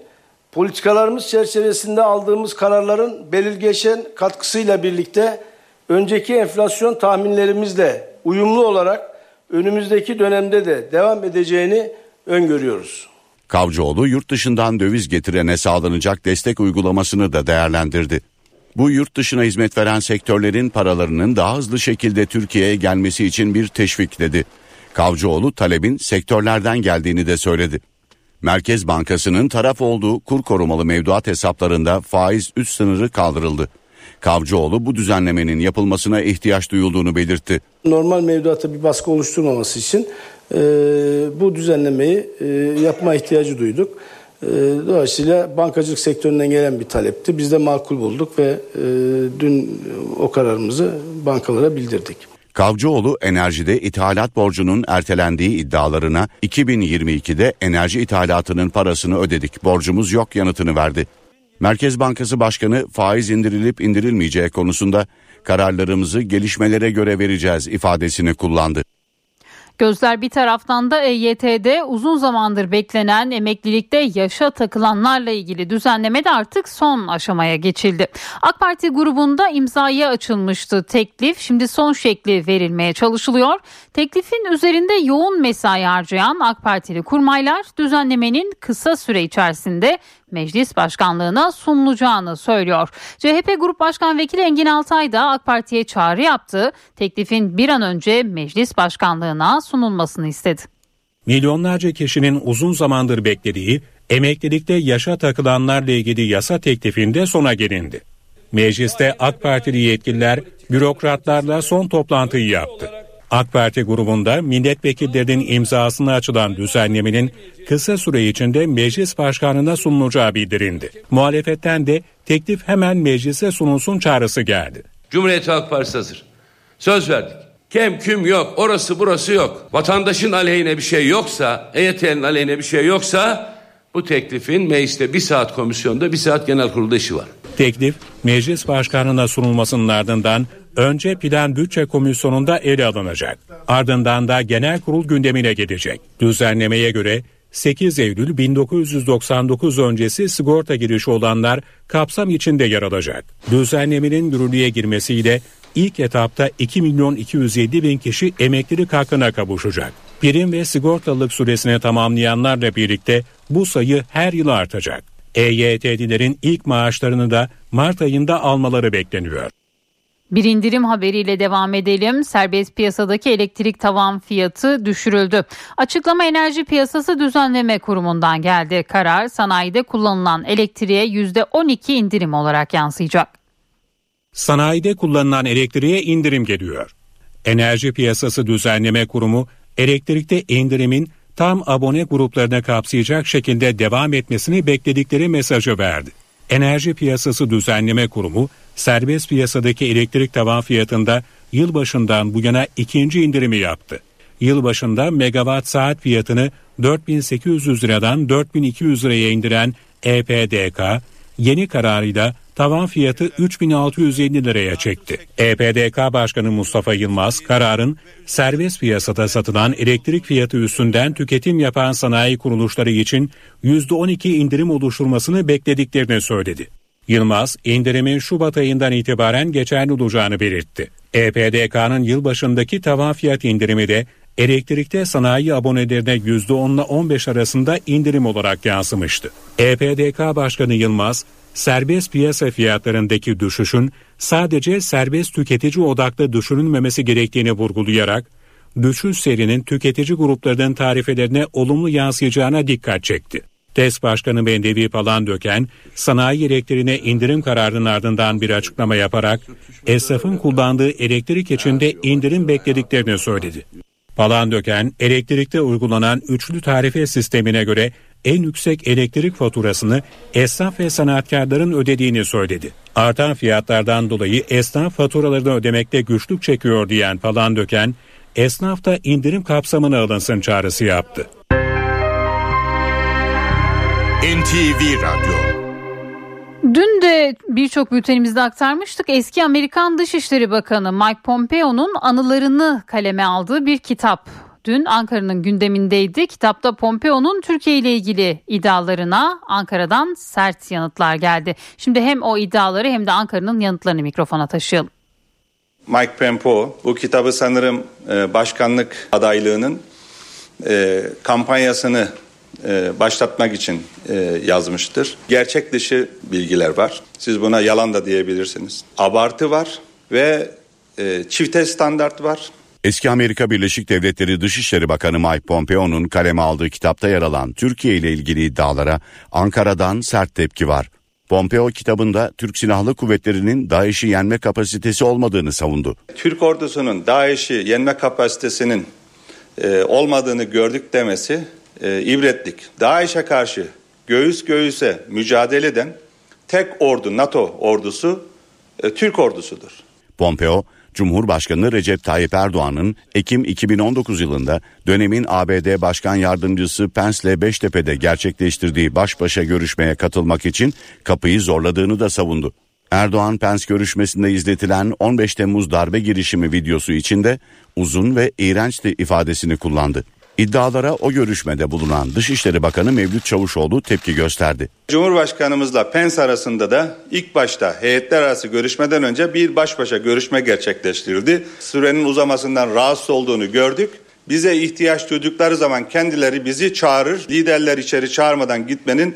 politikalarımız çerçevesinde aldığımız kararların belirgeçen katkısıyla birlikte önceki enflasyon tahminlerimizle uyumlu olarak önümüzdeki dönemde de devam edeceğini öngörüyoruz. Kavcıoğlu yurt dışından döviz getirene sağlanacak destek uygulamasını da değerlendirdi. Bu yurt dışına hizmet veren sektörlerin paralarının daha hızlı şekilde Türkiye'ye gelmesi için bir teşvik dedi. Kavcıoğlu talebin sektörlerden geldiğini de söyledi. Merkez Bankası'nın taraf olduğu kur korumalı mevduat hesaplarında faiz üst sınırı kaldırıldı. Kavcıoğlu bu düzenlemenin yapılmasına ihtiyaç duyulduğunu belirtti. Normal mevduata bir baskı oluşturmaması için e, bu düzenlemeyi e, yapma ihtiyacı duyduk. E, dolayısıyla bankacılık sektöründen gelen bir talepti. Biz de makul bulduk ve e, dün o kararımızı bankalara bildirdik. Kavcıoğlu enerjide ithalat borcunun ertelendiği iddialarına 2022'de enerji ithalatının parasını ödedik borcumuz yok yanıtını verdi. Merkez Bankası Başkanı faiz indirilip indirilmeyeceği konusunda kararlarımızı gelişmelere göre vereceğiz ifadesini kullandı. Gözler bir taraftan da EYT'de uzun zamandır beklenen emeklilikte yaşa takılanlarla ilgili düzenleme de artık son aşamaya geçildi. AK Parti grubunda imzaya açılmıştı teklif. Şimdi son şekli verilmeye çalışılıyor. Teklifin üzerinde yoğun mesai harcayan AK Partili kurmaylar düzenlemenin kısa süre içerisinde meclis başkanlığına sunulacağını söylüyor. CHP Grup Başkan Vekili Engin Altay da AK Parti'ye çağrı yaptı. Teklifin bir an önce meclis başkanlığına sunulmasını istedi. Milyonlarca kişinin uzun zamandır beklediği emeklilikte yaşa takılanlarla ilgili yasa teklifinde sona gelindi. Mecliste AK Partili yetkililer bürokratlarla son toplantıyı yaptı. AK Parti grubunda milletvekillerinin imzasına açılan düzenlemenin kısa süre içinde meclis başkanına sunulacağı bildirildi. Muhalefetten de teklif hemen meclise sunulsun çağrısı geldi. Cumhuriyet Halk Partisi hazır. Söz verdik. Kem küm yok, orası burası yok. Vatandaşın aleyhine bir şey yoksa, EYT'nin aleyhine bir şey yoksa bu teklifin mecliste bir saat komisyonda bir saat genel kurulda işi var. Teklif meclis başkanına sunulmasının ardından önce Plan Bütçe Komisyonu'nda ele alınacak. Ardından da genel kurul gündemine gelecek. Düzenlemeye göre 8 Eylül 1999 öncesi sigorta girişi olanlar kapsam içinde yer alacak. Düzenlemenin yürürlüğe girmesiyle ilk etapta 2 milyon 207 bin kişi emeklilik hakkına kavuşacak. Prim ve sigortalılık süresini tamamlayanlarla birlikte bu sayı her yıl artacak. EYT'lilerin ilk maaşlarını da Mart ayında almaları bekleniyor. Bir indirim haberiyle devam edelim. Serbest piyasadaki elektrik tavan fiyatı düşürüldü. Açıklama Enerji Piyasası Düzenleme Kurumu'ndan geldi. Karar sanayide kullanılan elektriğe %12 indirim olarak yansıyacak. Sanayide kullanılan elektriğe indirim geliyor. Enerji Piyasası Düzenleme Kurumu elektrikte indirimin tam abone gruplarına kapsayacak şekilde devam etmesini bekledikleri mesajı verdi. Enerji Piyasası Düzenleme Kurumu serbest piyasadaki elektrik tavan fiyatında yılbaşından bu yana ikinci indirimi yaptı. Yılbaşında megawatt saat fiyatını 4800 liradan 4200 liraya indiren EPDK yeni kararıyla tavan fiyatı 3650 liraya çekti. EPDK Başkanı Mustafa Yılmaz kararın serbest piyasada satılan elektrik fiyatı üstünden tüketim yapan sanayi kuruluşları için %12 indirim oluşturmasını beklediklerini söyledi. Yılmaz, indirimin Şubat ayından itibaren geçerli olacağını belirtti. EPDK'nın yılbaşındaki tavan fiyat indirimi de elektrikte sanayi abonelerine %10 ile 15 arasında indirim olarak yansımıştı. EPDK Başkanı Yılmaz, serbest piyasa fiyatlarındaki düşüşün sadece serbest tüketici odaklı düşünülmemesi gerektiğini vurgulayarak, düşüş serinin tüketici gruplarının tarifelerine olumlu yansıyacağına dikkat çekti. TES Başkanı Bendevi Palandöken, sanayi elektriğine indirim kararının ardından bir açıklama yaparak esnafın kullandığı elektrik içinde indirim beklediklerini söyledi. Palandöken, elektrikte uygulanan üçlü tarife sistemine göre en yüksek elektrik faturasını esnaf ve sanatkarların ödediğini söyledi. Artan fiyatlardan dolayı esnaf faturalarını ödemekte güçlük çekiyor diyen falan döken, esnaf da indirim kapsamına alınsın çağrısı yaptı. NTV Radyo Dün de birçok bültenimizde aktarmıştık. Eski Amerikan Dışişleri Bakanı Mike Pompeo'nun anılarını kaleme aldığı bir kitap dün Ankara'nın gündemindeydi. Kitapta Pompeo'nun Türkiye ile ilgili iddialarına Ankara'dan sert yanıtlar geldi. Şimdi hem o iddiaları hem de Ankara'nın yanıtlarını mikrofona taşıyalım. Mike Pompeo bu kitabı sanırım e, başkanlık adaylığının e, kampanyasını e, başlatmak için yazmıştır. Gerçek dışı bilgiler var. Siz buna yalan da diyebilirsiniz. Abartı var ve çifte standart var. Eski Amerika Birleşik Devletleri Dışişleri Bakanı Mike Pompeo'nun kaleme aldığı kitapta yer alan Türkiye ile ilgili iddialara Ankara'dan sert tepki var. Pompeo kitabında Türk Silahlı Kuvvetleri'nin DAEŞ'i yenme kapasitesi olmadığını savundu. Türk ordusunun DAEŞ'i yenme kapasitesinin e, olmadığını gördük demesi e, ibretlik. DAEŞ'e karşı göğüs göğüse mücadele eden tek ordu NATO ordusu e, Türk ordusudur. Pompeo Cumhurbaşkanı Recep Tayyip Erdoğan'ın Ekim 2019 yılında dönemin ABD Başkan Yardımcısı Pence'le Beştepe'de gerçekleştirdiği baş başa görüşmeye katılmak için kapıyı zorladığını da savundu. Erdoğan Pence görüşmesinde izletilen 15 Temmuz darbe girişimi videosu içinde uzun ve iğrençti ifadesini kullandı. İddialara o görüşmede bulunan Dışişleri Bakanı Mevlüt Çavuşoğlu tepki gösterdi. Cumhurbaşkanımızla Pence arasında da ilk başta heyetler arası görüşmeden önce bir baş başa görüşme gerçekleştirildi. Sürenin uzamasından rahatsız olduğunu gördük. Bize ihtiyaç duydukları zaman kendileri bizi çağırır. Liderler içeri çağırmadan gitmenin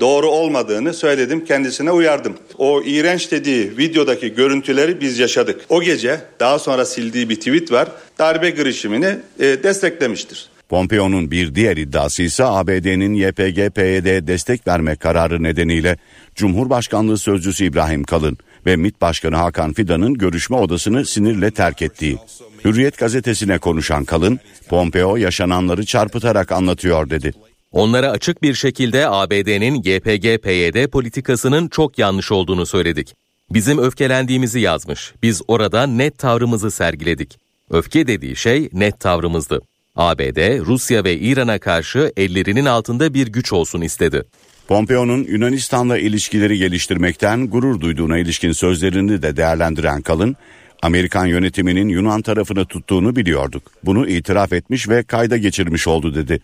doğru olmadığını söyledim kendisine uyardım. O iğrenç dediği videodaki görüntüleri biz yaşadık. O gece daha sonra sildiği bir tweet var darbe girişimini e, desteklemiştir. Pompeo'nun bir diğer iddiası ise ABD'nin YPG-PYD destek verme kararı nedeniyle Cumhurbaşkanlığı Sözcüsü İbrahim Kalın ve MİT Başkanı Hakan Fidan'ın görüşme odasını sinirle terk ettiği. Hürriyet gazetesine konuşan Kalın, Pompeo yaşananları çarpıtarak anlatıyor dedi. Onlara açık bir şekilde ABD'nin YPG-PYD politikasının çok yanlış olduğunu söyledik. Bizim öfkelendiğimizi yazmış. Biz orada net tavrımızı sergiledik. Öfke dediği şey net tavrımızdı. ABD, Rusya ve İran'a karşı ellerinin altında bir güç olsun istedi. Pompeo'nun Yunanistan'la ilişkileri geliştirmekten gurur duyduğuna ilişkin sözlerini de değerlendiren Kalın, Amerikan yönetiminin Yunan tarafını tuttuğunu biliyorduk. Bunu itiraf etmiş ve kayda geçirmiş oldu dedi.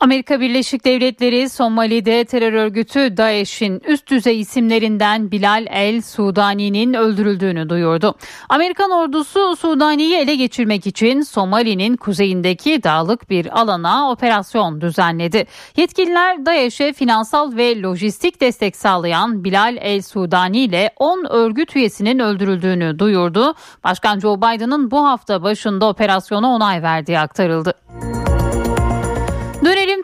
Amerika Birleşik Devletleri Somali'de terör örgütü DAEŞ'in üst düzey isimlerinden Bilal El Sudani'nin öldürüldüğünü duyurdu. Amerikan ordusu Sudani'yi ele geçirmek için Somali'nin kuzeyindeki dağlık bir alana operasyon düzenledi. Yetkililer DAEŞ'e finansal ve lojistik destek sağlayan Bilal El Sudani ile 10 örgüt üyesinin öldürüldüğünü duyurdu. Başkan Joe Biden'ın bu hafta başında operasyona onay verdiği aktarıldı.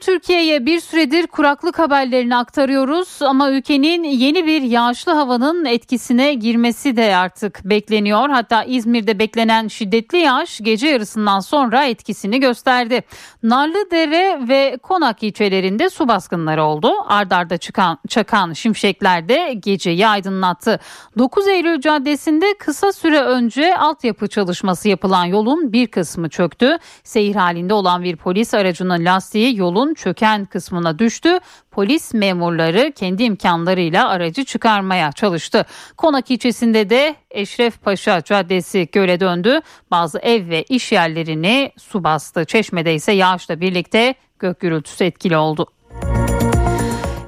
Türkiye'ye bir süredir kuraklık haberlerini aktarıyoruz ama ülkenin yeni bir yağışlı havanın etkisine girmesi de artık bekleniyor. Hatta İzmir'de beklenen şiddetli yağış gece yarısından sonra etkisini gösterdi. Narlıdere ve Konak ilçelerinde su baskınları oldu. Ardarda çıkan çakan şimşekler de geceyi aydınlattı. 9 Eylül Caddesi'nde kısa süre önce altyapı çalışması yapılan yolun bir kısmı çöktü. Seyir halinde olan bir polis aracının lastiği yolun çöken kısmına düştü. Polis memurları kendi imkanlarıyla aracı çıkarmaya çalıştı. Konak ilçesinde de Eşref Paşa Caddesi göle döndü. Bazı ev ve iş yerlerini su bastı. Çeşme'de ise yağışla birlikte gök gürültüsü etkili oldu.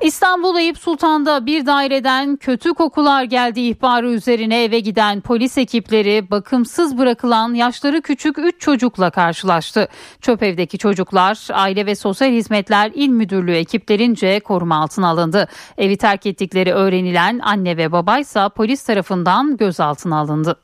İstanbul Eyüp Sultan'da bir daireden kötü kokular geldiği ihbarı üzerine eve giden polis ekipleri bakımsız bırakılan yaşları küçük 3 çocukla karşılaştı. Çöp evdeki çocuklar Aile ve Sosyal Hizmetler İl Müdürlüğü ekiplerince koruma altına alındı. Evi terk ettikleri öğrenilen anne ve babaysa polis tarafından gözaltına alındı.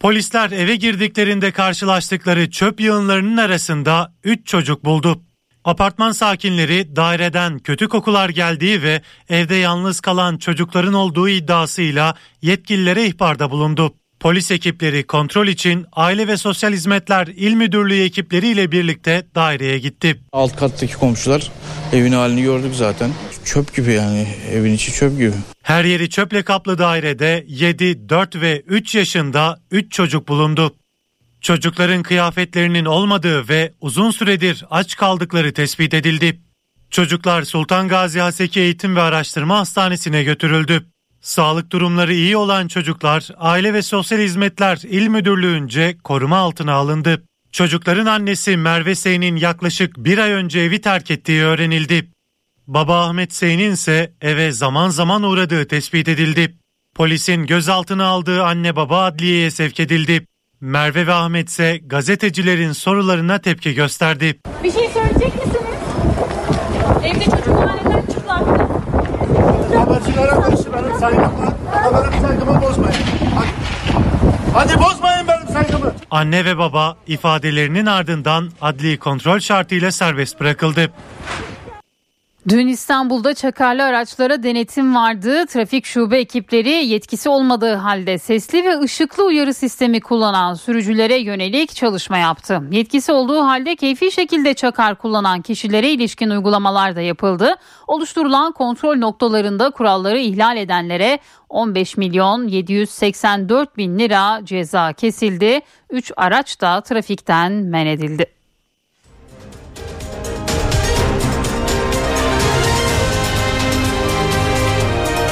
Polisler eve girdiklerinde karşılaştıkları çöp yığınlarının arasında 3 çocuk buldu. Apartman sakinleri daireden kötü kokular geldiği ve evde yalnız kalan çocukların olduğu iddiasıyla yetkililere ihbarda bulundu. Polis ekipleri kontrol için Aile ve Sosyal Hizmetler İl Müdürlüğü ekipleriyle birlikte daireye gitti. Alt kattaki komşular Evin halini gördük zaten. Çöp gibi yani evin içi çöp gibi. Her yeri çöple kaplı dairede 7, 4 ve 3 yaşında 3 çocuk bulundu. Çocukların kıyafetlerinin olmadığı ve uzun süredir aç kaldıkları tespit edildi. Çocuklar Sultan Gazi Haseki Eğitim ve Araştırma Hastanesi'ne götürüldü. Sağlık durumları iyi olan çocuklar Aile ve Sosyal Hizmetler İl Müdürlüğü'nce koruma altına alındı. Çocukların annesi Merve Sey'nin yaklaşık bir ay önce evi terk ettiği öğrenildi. Baba Ahmet Sey'nin ise eve zaman zaman uğradığı tespit edildi. Polisin gözaltına aldığı anne baba adliyeye sevk edildi. Merve ve Ahmet ise gazetecilerin sorularına tepki gösterdi. Bir şey söyleyecek misiniz? Evde çocuk halinden çıplaktı. Habercilere karşı benim saygımı, benim saygımı bozmayın. Hadi. Hadi bozmayın benim saygımı. Anne ve baba ifadelerinin ardından adli kontrol şartıyla serbest bırakıldı. Dün İstanbul'da çakarlı araçlara denetim vardı. Trafik şube ekipleri yetkisi olmadığı halde sesli ve ışıklı uyarı sistemi kullanan sürücülere yönelik çalışma yaptı. Yetkisi olduğu halde keyfi şekilde çakar kullanan kişilere ilişkin uygulamalar da yapıldı. Oluşturulan kontrol noktalarında kuralları ihlal edenlere 15 milyon 784 bin lira ceza kesildi. 3 araç da trafikten men edildi.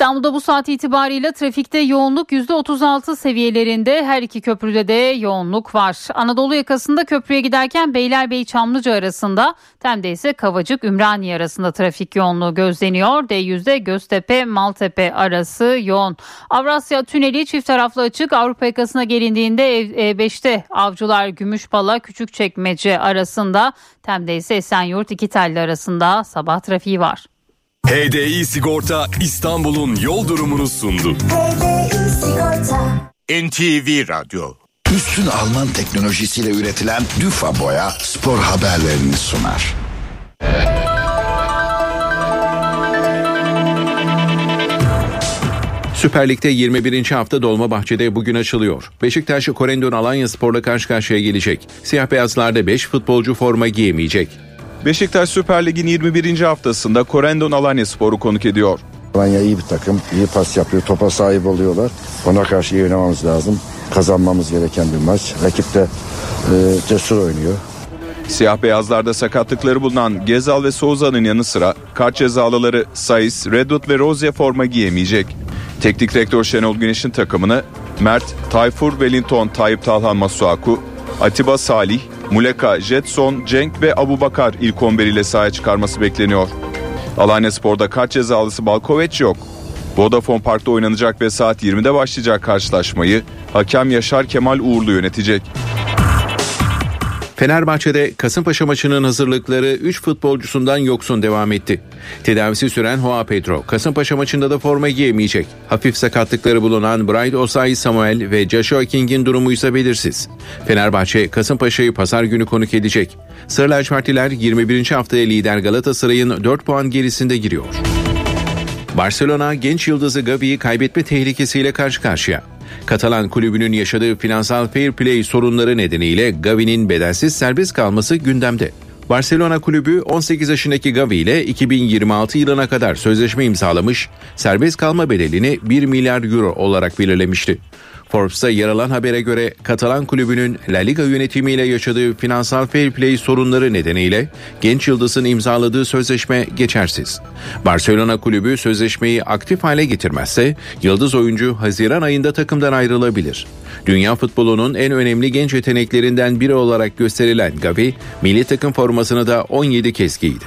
İstanbul'da bu saat itibariyle trafikte yoğunluk %36 seviyelerinde her iki köprüde de yoğunluk var. Anadolu yakasında köprüye giderken Beylerbeyi Çamlıca arasında Tem'de ise Kavacık Ümraniye arasında trafik yoğunluğu gözleniyor. D100'de Göztepe Maltepe arası yoğun. Avrasya Tüneli çift taraflı açık Avrupa yakasına gelindiğinde E5'te Avcılar Gümüşpala Küçükçekmece arasında Tem'de ise Esenyurt iki telli arasında sabah trafiği var. HDI Sigorta İstanbul'un yol durumunu sundu. NTV Radyo Üstün Alman teknolojisiyle üretilen Düfa Boya spor haberlerini sunar. Süper Lig'de 21. hafta Dolmabahçe'de bugün açılıyor. Beşiktaş Korendon Alanya Spor'la karşı karşıya gelecek. Siyah beyazlarda 5 futbolcu forma giyemeyecek. Beşiktaş Süper Lig'in 21. haftasında Korendon Alanya Spor'u konuk ediyor. Alanya iyi bir takım, iyi pas yapıyor, topa sahip oluyorlar. Ona karşı iyi oynamamız lazım. Kazanmamız gereken bir maç. Rakip de e, cesur oynuyor. Siyah beyazlarda sakatlıkları bulunan Gezal ve Souza'nın yanı sıra kart cezalıları Saiz, Redwood ve Rozier forma giyemeyecek. Teknik direktör Şenol Güneş'in takımını Mert, Tayfur, Wellington, Tayyip Talhan Masuaku, Atiba Salih, Muleka, Jetson, Cenk ve Abu Bakar ilk 11 ile sahaya çıkarması bekleniyor. Alanya Spor'da kart cezalısı Balkoveç yok. Vodafone Park'ta oynanacak ve saat 20'de başlayacak karşılaşmayı hakem Yaşar Kemal Uğurlu yönetecek. Fenerbahçe'de Kasımpaşa maçının hazırlıkları 3 futbolcusundan yoksun devam etti. Tedavisi süren Hoa Pedro, Kasımpaşa maçında da forma giyemeyecek. Hafif sakatlıkları bulunan Bright Osay Samuel ve Joshua King'in durumu ise belirsiz. Fenerbahçe, Kasımpaşa'yı pazar günü konuk edecek. Sarı lacivertliler 21. haftaya lider Galatasaray'ın 4 puan gerisinde giriyor. Barcelona genç yıldızı Gavi'yi kaybetme tehlikesiyle karşı karşıya. Katalan kulübünün yaşadığı finansal fair play sorunları nedeniyle Gavi'nin bedelsiz serbest kalması gündemde. Barcelona kulübü 18 yaşındaki Gavi ile 2026 yılına kadar sözleşme imzalamış, serbest kalma bedelini 1 milyar euro olarak belirlemişti. Forbes'ta yer alan habere göre Katalan kulübünün La Liga yönetimiyle yaşadığı finansal fair play sorunları nedeniyle genç yıldızın imzaladığı sözleşme geçersiz. Barcelona kulübü sözleşmeyi aktif hale getirmezse yıldız oyuncu Haziran ayında takımdan ayrılabilir. Dünya futbolunun en önemli genç yeteneklerinden biri olarak gösterilen Gavi, milli takım formasını da 17 kez giydi.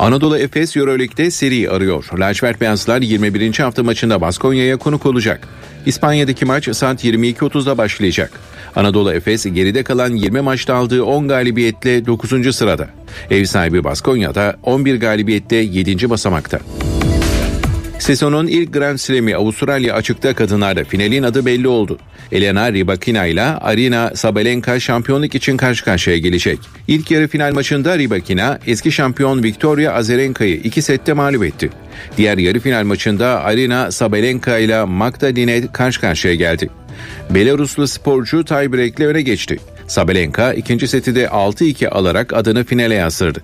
Anadolu Efes Euroleague'de seri arıyor. Lacivert Beyazlar 21. hafta maçında Baskonya'ya konuk olacak. İspanya'daki maç saat 22.30'da başlayacak. Anadolu Efes geride kalan 20 maçta aldığı 10 galibiyetle 9. sırada. Ev sahibi Baskonya'da 11 galibiyetle 7. basamakta. Sezonun ilk Grand Slam'i Avustralya açıkta kadınlarda finalin adı belli oldu. Elena Rybakina ile Arina Sabalenka şampiyonluk için karşı karşıya gelecek. İlk yarı final maçında Rybakina eski şampiyon Victoria Azarenka'yı iki sette mağlup etti. Diğer yarı final maçında Arina Sabalenka ile Magda Dinet karşı karşıya geldi. Belaruslu sporcu tiebreak'le öne geçti. Sabalenka ikinci seti de 6-2 alarak adını finale yazdırdı.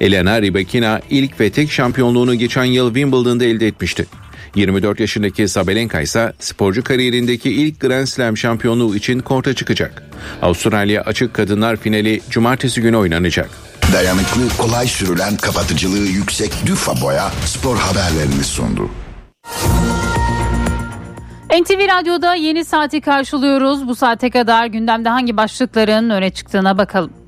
Elena Rybakina ilk ve tek şampiyonluğunu geçen yıl Wimbledon'da elde etmişti. 24 yaşındaki Sabalenka ise sporcu kariyerindeki ilk Grand Slam şampiyonluğu için korta çıkacak. Avustralya açık kadınlar finali cumartesi günü oynanacak. Dayanıklı, kolay sürülen, kapatıcılığı yüksek Düfa Boya spor haberlerini sundu. NTV Radyo'da yeni saati karşılıyoruz. Bu saate kadar gündemde hangi başlıkların öne çıktığına bakalım.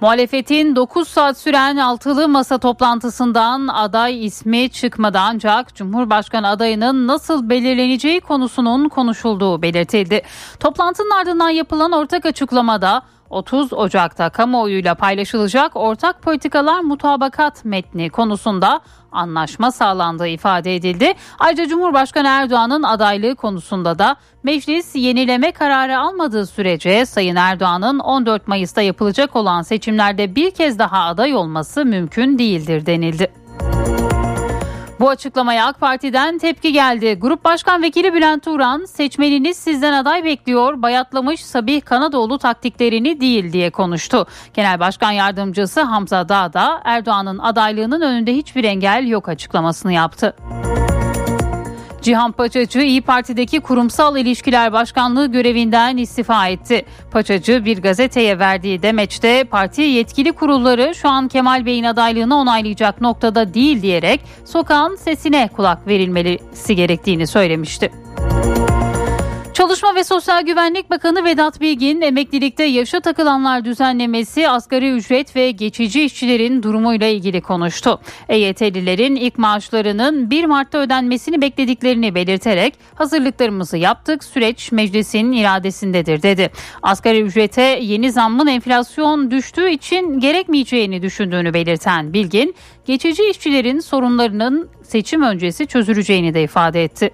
Muhalefetin 9 saat süren altılı masa toplantısından aday ismi çıkmadı ancak Cumhurbaşkanı adayının nasıl belirleneceği konusunun konuşulduğu belirtildi. Toplantının ardından yapılan ortak açıklamada 30 Ocak'ta kamuoyuyla paylaşılacak ortak politikalar mutabakat metni konusunda anlaşma sağlandığı ifade edildi. Ayrıca Cumhurbaşkanı Erdoğan'ın adaylığı konusunda da meclis yenileme kararı almadığı sürece Sayın Erdoğan'ın 14 Mayıs'ta yapılacak olan seçimlerde bir kez daha aday olması mümkün değildir denildi. Bu açıklamaya AK Parti'den tepki geldi. Grup Başkan Vekili Bülent Turan seçmeniniz sizden aday bekliyor, bayatlamış Sabih Kanadoğlu taktiklerini değil diye konuştu. Genel Başkan Yardımcısı Hamza Dağ da Erdoğan'ın adaylığının önünde hiçbir engel yok açıklamasını yaptı. Cihan Paçacı İyi Parti'deki kurumsal ilişkiler başkanlığı görevinden istifa etti. Paçacı bir gazeteye verdiği demeçte parti yetkili kurulları şu an Kemal Bey'in adaylığını onaylayacak noktada değil diyerek sokağın sesine kulak verilmesi gerektiğini söylemişti. Çalışma ve Sosyal Güvenlik Bakanı Vedat Bilgin emeklilikte yaşa takılanlar düzenlemesi, asgari ücret ve geçici işçilerin durumuyla ilgili konuştu. EYT'lilerin ilk maaşlarının 1 Mart'ta ödenmesini beklediklerini belirterek hazırlıklarımızı yaptık, süreç meclisin iradesindedir dedi. Asgari ücrete yeni zammın enflasyon düştüğü için gerekmeyeceğini düşündüğünü belirten Bilgin, geçici işçilerin sorunlarının seçim öncesi çözüleceğini de ifade etti.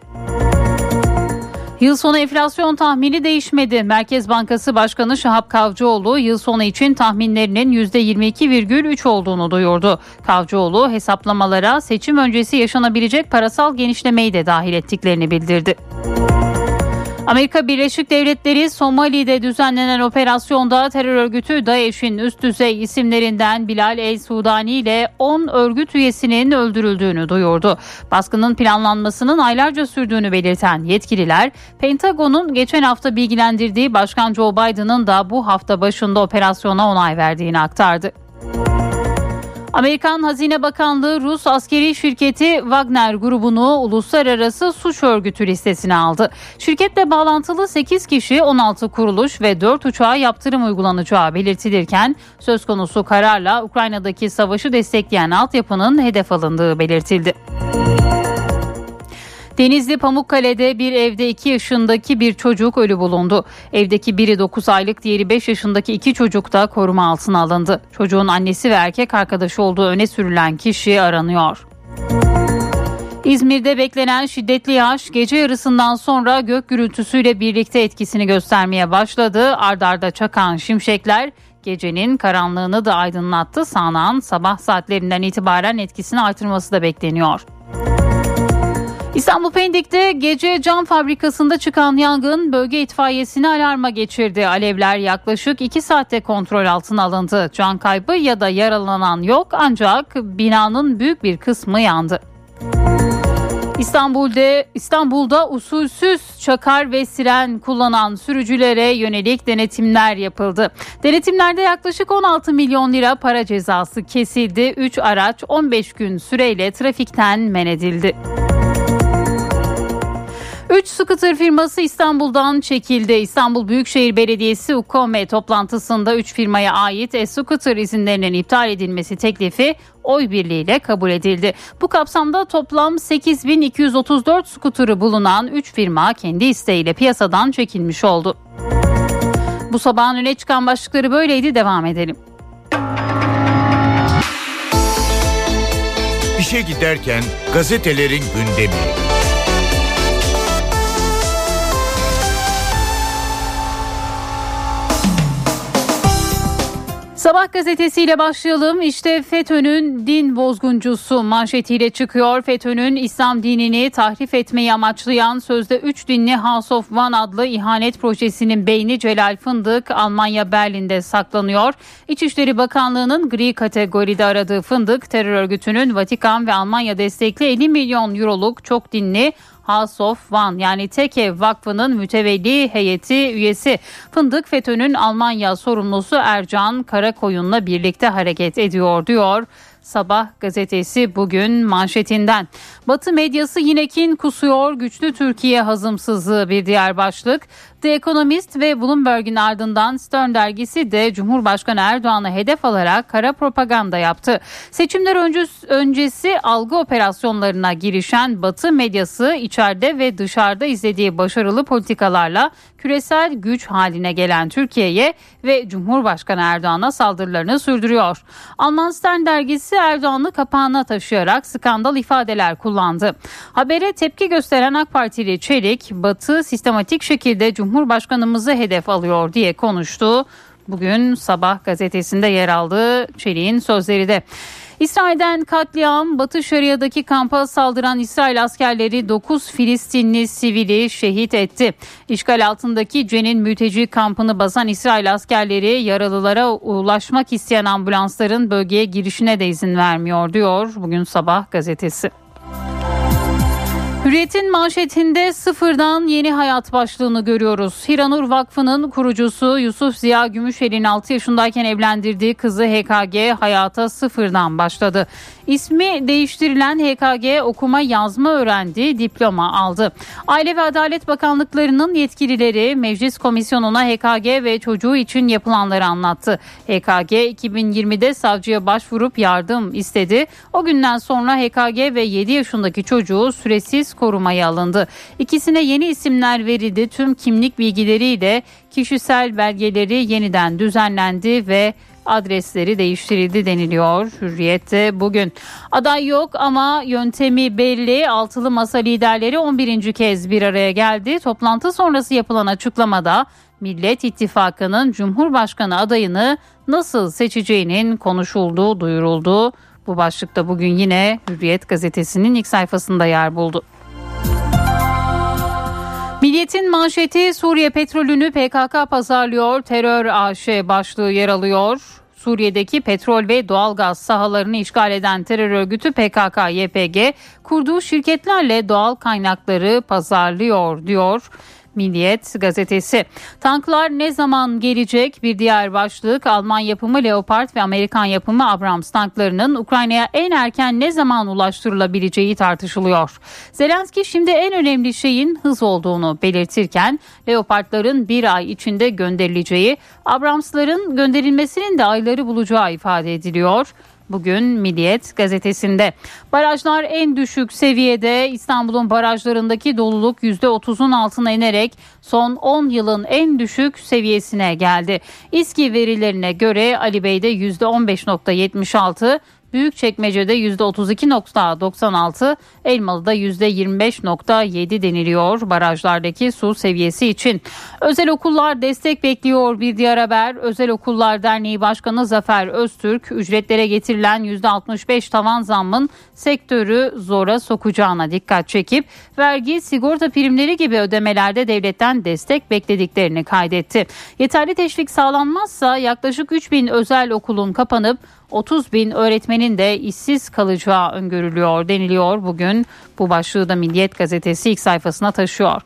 Yıl sonu enflasyon tahmini değişmedi. Merkez Bankası Başkanı Şahap Kavcıoğlu yıl sonu için tahminlerinin %22,3 olduğunu duyurdu. Kavcıoğlu hesaplamalara seçim öncesi yaşanabilecek parasal genişlemeyi de dahil ettiklerini bildirdi. Amerika Birleşik Devletleri Somali'de düzenlenen operasyonda terör örgütü DAEŞ'in üst düzey isimlerinden Bilal El Sudani ile 10 örgüt üyesinin öldürüldüğünü duyurdu. Baskının planlanmasının aylarca sürdüğünü belirten yetkililer, Pentagon'un geçen hafta bilgilendirdiği Başkan Joe Biden'ın da bu hafta başında operasyona onay verdiğini aktardı. Amerikan Hazine Bakanlığı Rus askeri şirketi Wagner grubunu uluslararası suç örgütü listesine aldı. Şirketle bağlantılı 8 kişi 16 kuruluş ve 4 uçağa yaptırım uygulanacağı belirtilirken söz konusu kararla Ukrayna'daki savaşı destekleyen altyapının hedef alındığı belirtildi. Denizli Pamukkale'de bir evde 2 yaşındaki bir çocuk ölü bulundu. Evdeki biri 9 aylık diğeri 5 yaşındaki iki çocuk da koruma altına alındı. Çocuğun annesi ve erkek arkadaşı olduğu öne sürülen kişi aranıyor. İzmir'de beklenen şiddetli yağış gece yarısından sonra gök gürültüsüyle birlikte etkisini göstermeye başladı. Ardarda çakan şimşekler gecenin karanlığını da aydınlattı. Sağnağın sabah saatlerinden itibaren etkisini artırması da bekleniyor. İstanbul Pendik'te gece cam fabrikasında çıkan yangın bölge itfaiyesini alarma geçirdi. Alevler yaklaşık 2 saatte kontrol altına alındı. Can kaybı ya da yaralanan yok ancak binanın büyük bir kısmı yandı. İstanbul'da İstanbul'da usulsüz çakar ve siren kullanan sürücülere yönelik denetimler yapıldı. Denetimlerde yaklaşık 16 milyon lira para cezası kesildi. 3 araç 15 gün süreyle trafikten men edildi. 3 scooter firması İstanbul'dan çekildi. İstanbul Büyükşehir Belediyesi UKOME toplantısında 3 firmaya ait e-scooter izinlerinin iptal edilmesi teklifi oy birliğiyle kabul edildi. Bu kapsamda toplam 8234 scooter'ı bulunan 3 firma kendi isteğiyle piyasadan çekilmiş oldu. Bu sabahın öne çıkan başlıkları böyleydi devam edelim. İşe giderken gazetelerin gündemi. Sabah gazetesiyle başlayalım. İşte FETÖ'nün din bozguncusu manşetiyle çıkıyor. FETÖ'nün İslam dinini tahrif etmeyi amaçlayan sözde 3 dinli House of One adlı ihanet projesinin beyni Celal Fındık Almanya Berlin'de saklanıyor. İçişleri Bakanlığı'nın gri kategoride aradığı Fındık terör örgütünün Vatikan ve Almanya destekli 50 milyon euroluk çok dinli House of One yani Teke Vakfı'nın mütevelli heyeti üyesi. Fındık FETÖ'nün Almanya sorumlusu Ercan Karakoyun'la birlikte hareket ediyor diyor. Sabah gazetesi bugün manşetinden. Batı medyası yine kin kusuyor güçlü Türkiye hazımsızlığı bir diğer başlık. The Economist ve Bloomberg'in ardından Stern dergisi de Cumhurbaşkanı Erdoğan'ı hedef alarak kara propaganda yaptı. Seçimler öncesi, algı operasyonlarına girişen Batı medyası içeride ve dışarıda izlediği başarılı politikalarla küresel güç haline gelen Türkiye'ye ve Cumhurbaşkanı Erdoğan'a saldırılarını sürdürüyor. Alman Stern dergisi Erdoğan'ı kapağına taşıyarak skandal ifadeler kullandı. Habere tepki gösteren AK Partili Çelik, Batı sistematik şekilde Cumhurbaşkanımızı hedef alıyor diye konuştu. Bugün sabah gazetesinde yer aldı Çelik'in sözleri de. İsrail'den katliam, Batı Şeria'daki kampa saldıran İsrail askerleri 9 Filistinli sivili şehit etti. İşgal altındaki Cenin mülteci kampını basan İsrail askerleri yaralılara ulaşmak isteyen ambulansların bölgeye girişine de izin vermiyor diyor bugün sabah gazetesi. Hürriyet'in manşetinde sıfırdan yeni hayat başlığını görüyoruz. Hiranur Vakfı'nın kurucusu Yusuf Ziya Gümüşel'in 6 yaşındayken evlendirdiği kızı HKG hayata sıfırdan başladı. İsmi değiştirilen HKG okuma yazma öğrendi, diploma aldı. Aile ve Adalet Bakanlıklarının yetkilileri Meclis Komisyonu'na HKG ve çocuğu için yapılanları anlattı. HKG 2020'de savcıya başvurup yardım istedi. O günden sonra HKG ve 7 yaşındaki çocuğu süresiz korumaya alındı. İkisine yeni isimler verildi. Tüm kimlik bilgileriyle kişisel belgeleri yeniden düzenlendi ve adresleri değiştirildi deniliyor Hürriyet'te bugün. Aday yok ama yöntemi belli. Altılı masa liderleri 11. kez bir araya geldi. Toplantı sonrası yapılan açıklamada Millet İttifakı'nın Cumhurbaşkanı adayını nasıl seçeceğinin konuşulduğu duyuruldu. Bu başlıkta bugün yine Hürriyet gazetesinin ilk sayfasında yer buldu. Milliyetin manşeti Suriye petrolünü PKK pazarlıyor. Terör AŞ başlığı yer alıyor. Suriye'deki petrol ve doğalgaz sahalarını işgal eden terör örgütü PKK-YPG kurduğu şirketlerle doğal kaynakları pazarlıyor diyor. Milliyet gazetesi. Tanklar ne zaman gelecek? Bir diğer başlık Alman yapımı Leopard ve Amerikan yapımı Abrams tanklarının Ukrayna'ya en erken ne zaman ulaştırılabileceği tartışılıyor. Zelenski şimdi en önemli şeyin hız olduğunu belirtirken Leopardların bir ay içinde gönderileceği, Abramsların gönderilmesinin de ayları bulacağı ifade ediliyor. Bugün Milliyet gazetesinde. Barajlar en düşük seviyede İstanbul'un barajlarındaki doluluk %30'un altına inerek son 10 yılın en düşük seviyesine geldi. İSKİ verilerine göre Ali Bey'de %15.76, Büyükçekmece'de %32.96, Elmalı'da %25.7 deniliyor barajlardaki su seviyesi için. Özel okullar destek bekliyor bir diğer haber. Özel Okullar Derneği Başkanı Zafer Öztürk ücretlere getirilen %65 tavan zammın sektörü zora sokacağına dikkat çekip vergi, sigorta primleri gibi ödemelerde devletten destek beklediklerini kaydetti. Yeterli teşvik sağlanmazsa yaklaşık 3 bin özel okulun kapanıp 30 bin öğretmenin de işsiz kalacağı öngörülüyor deniliyor bugün. Bu başlığı da Milliyet gazetesi ilk sayfasına taşıyor.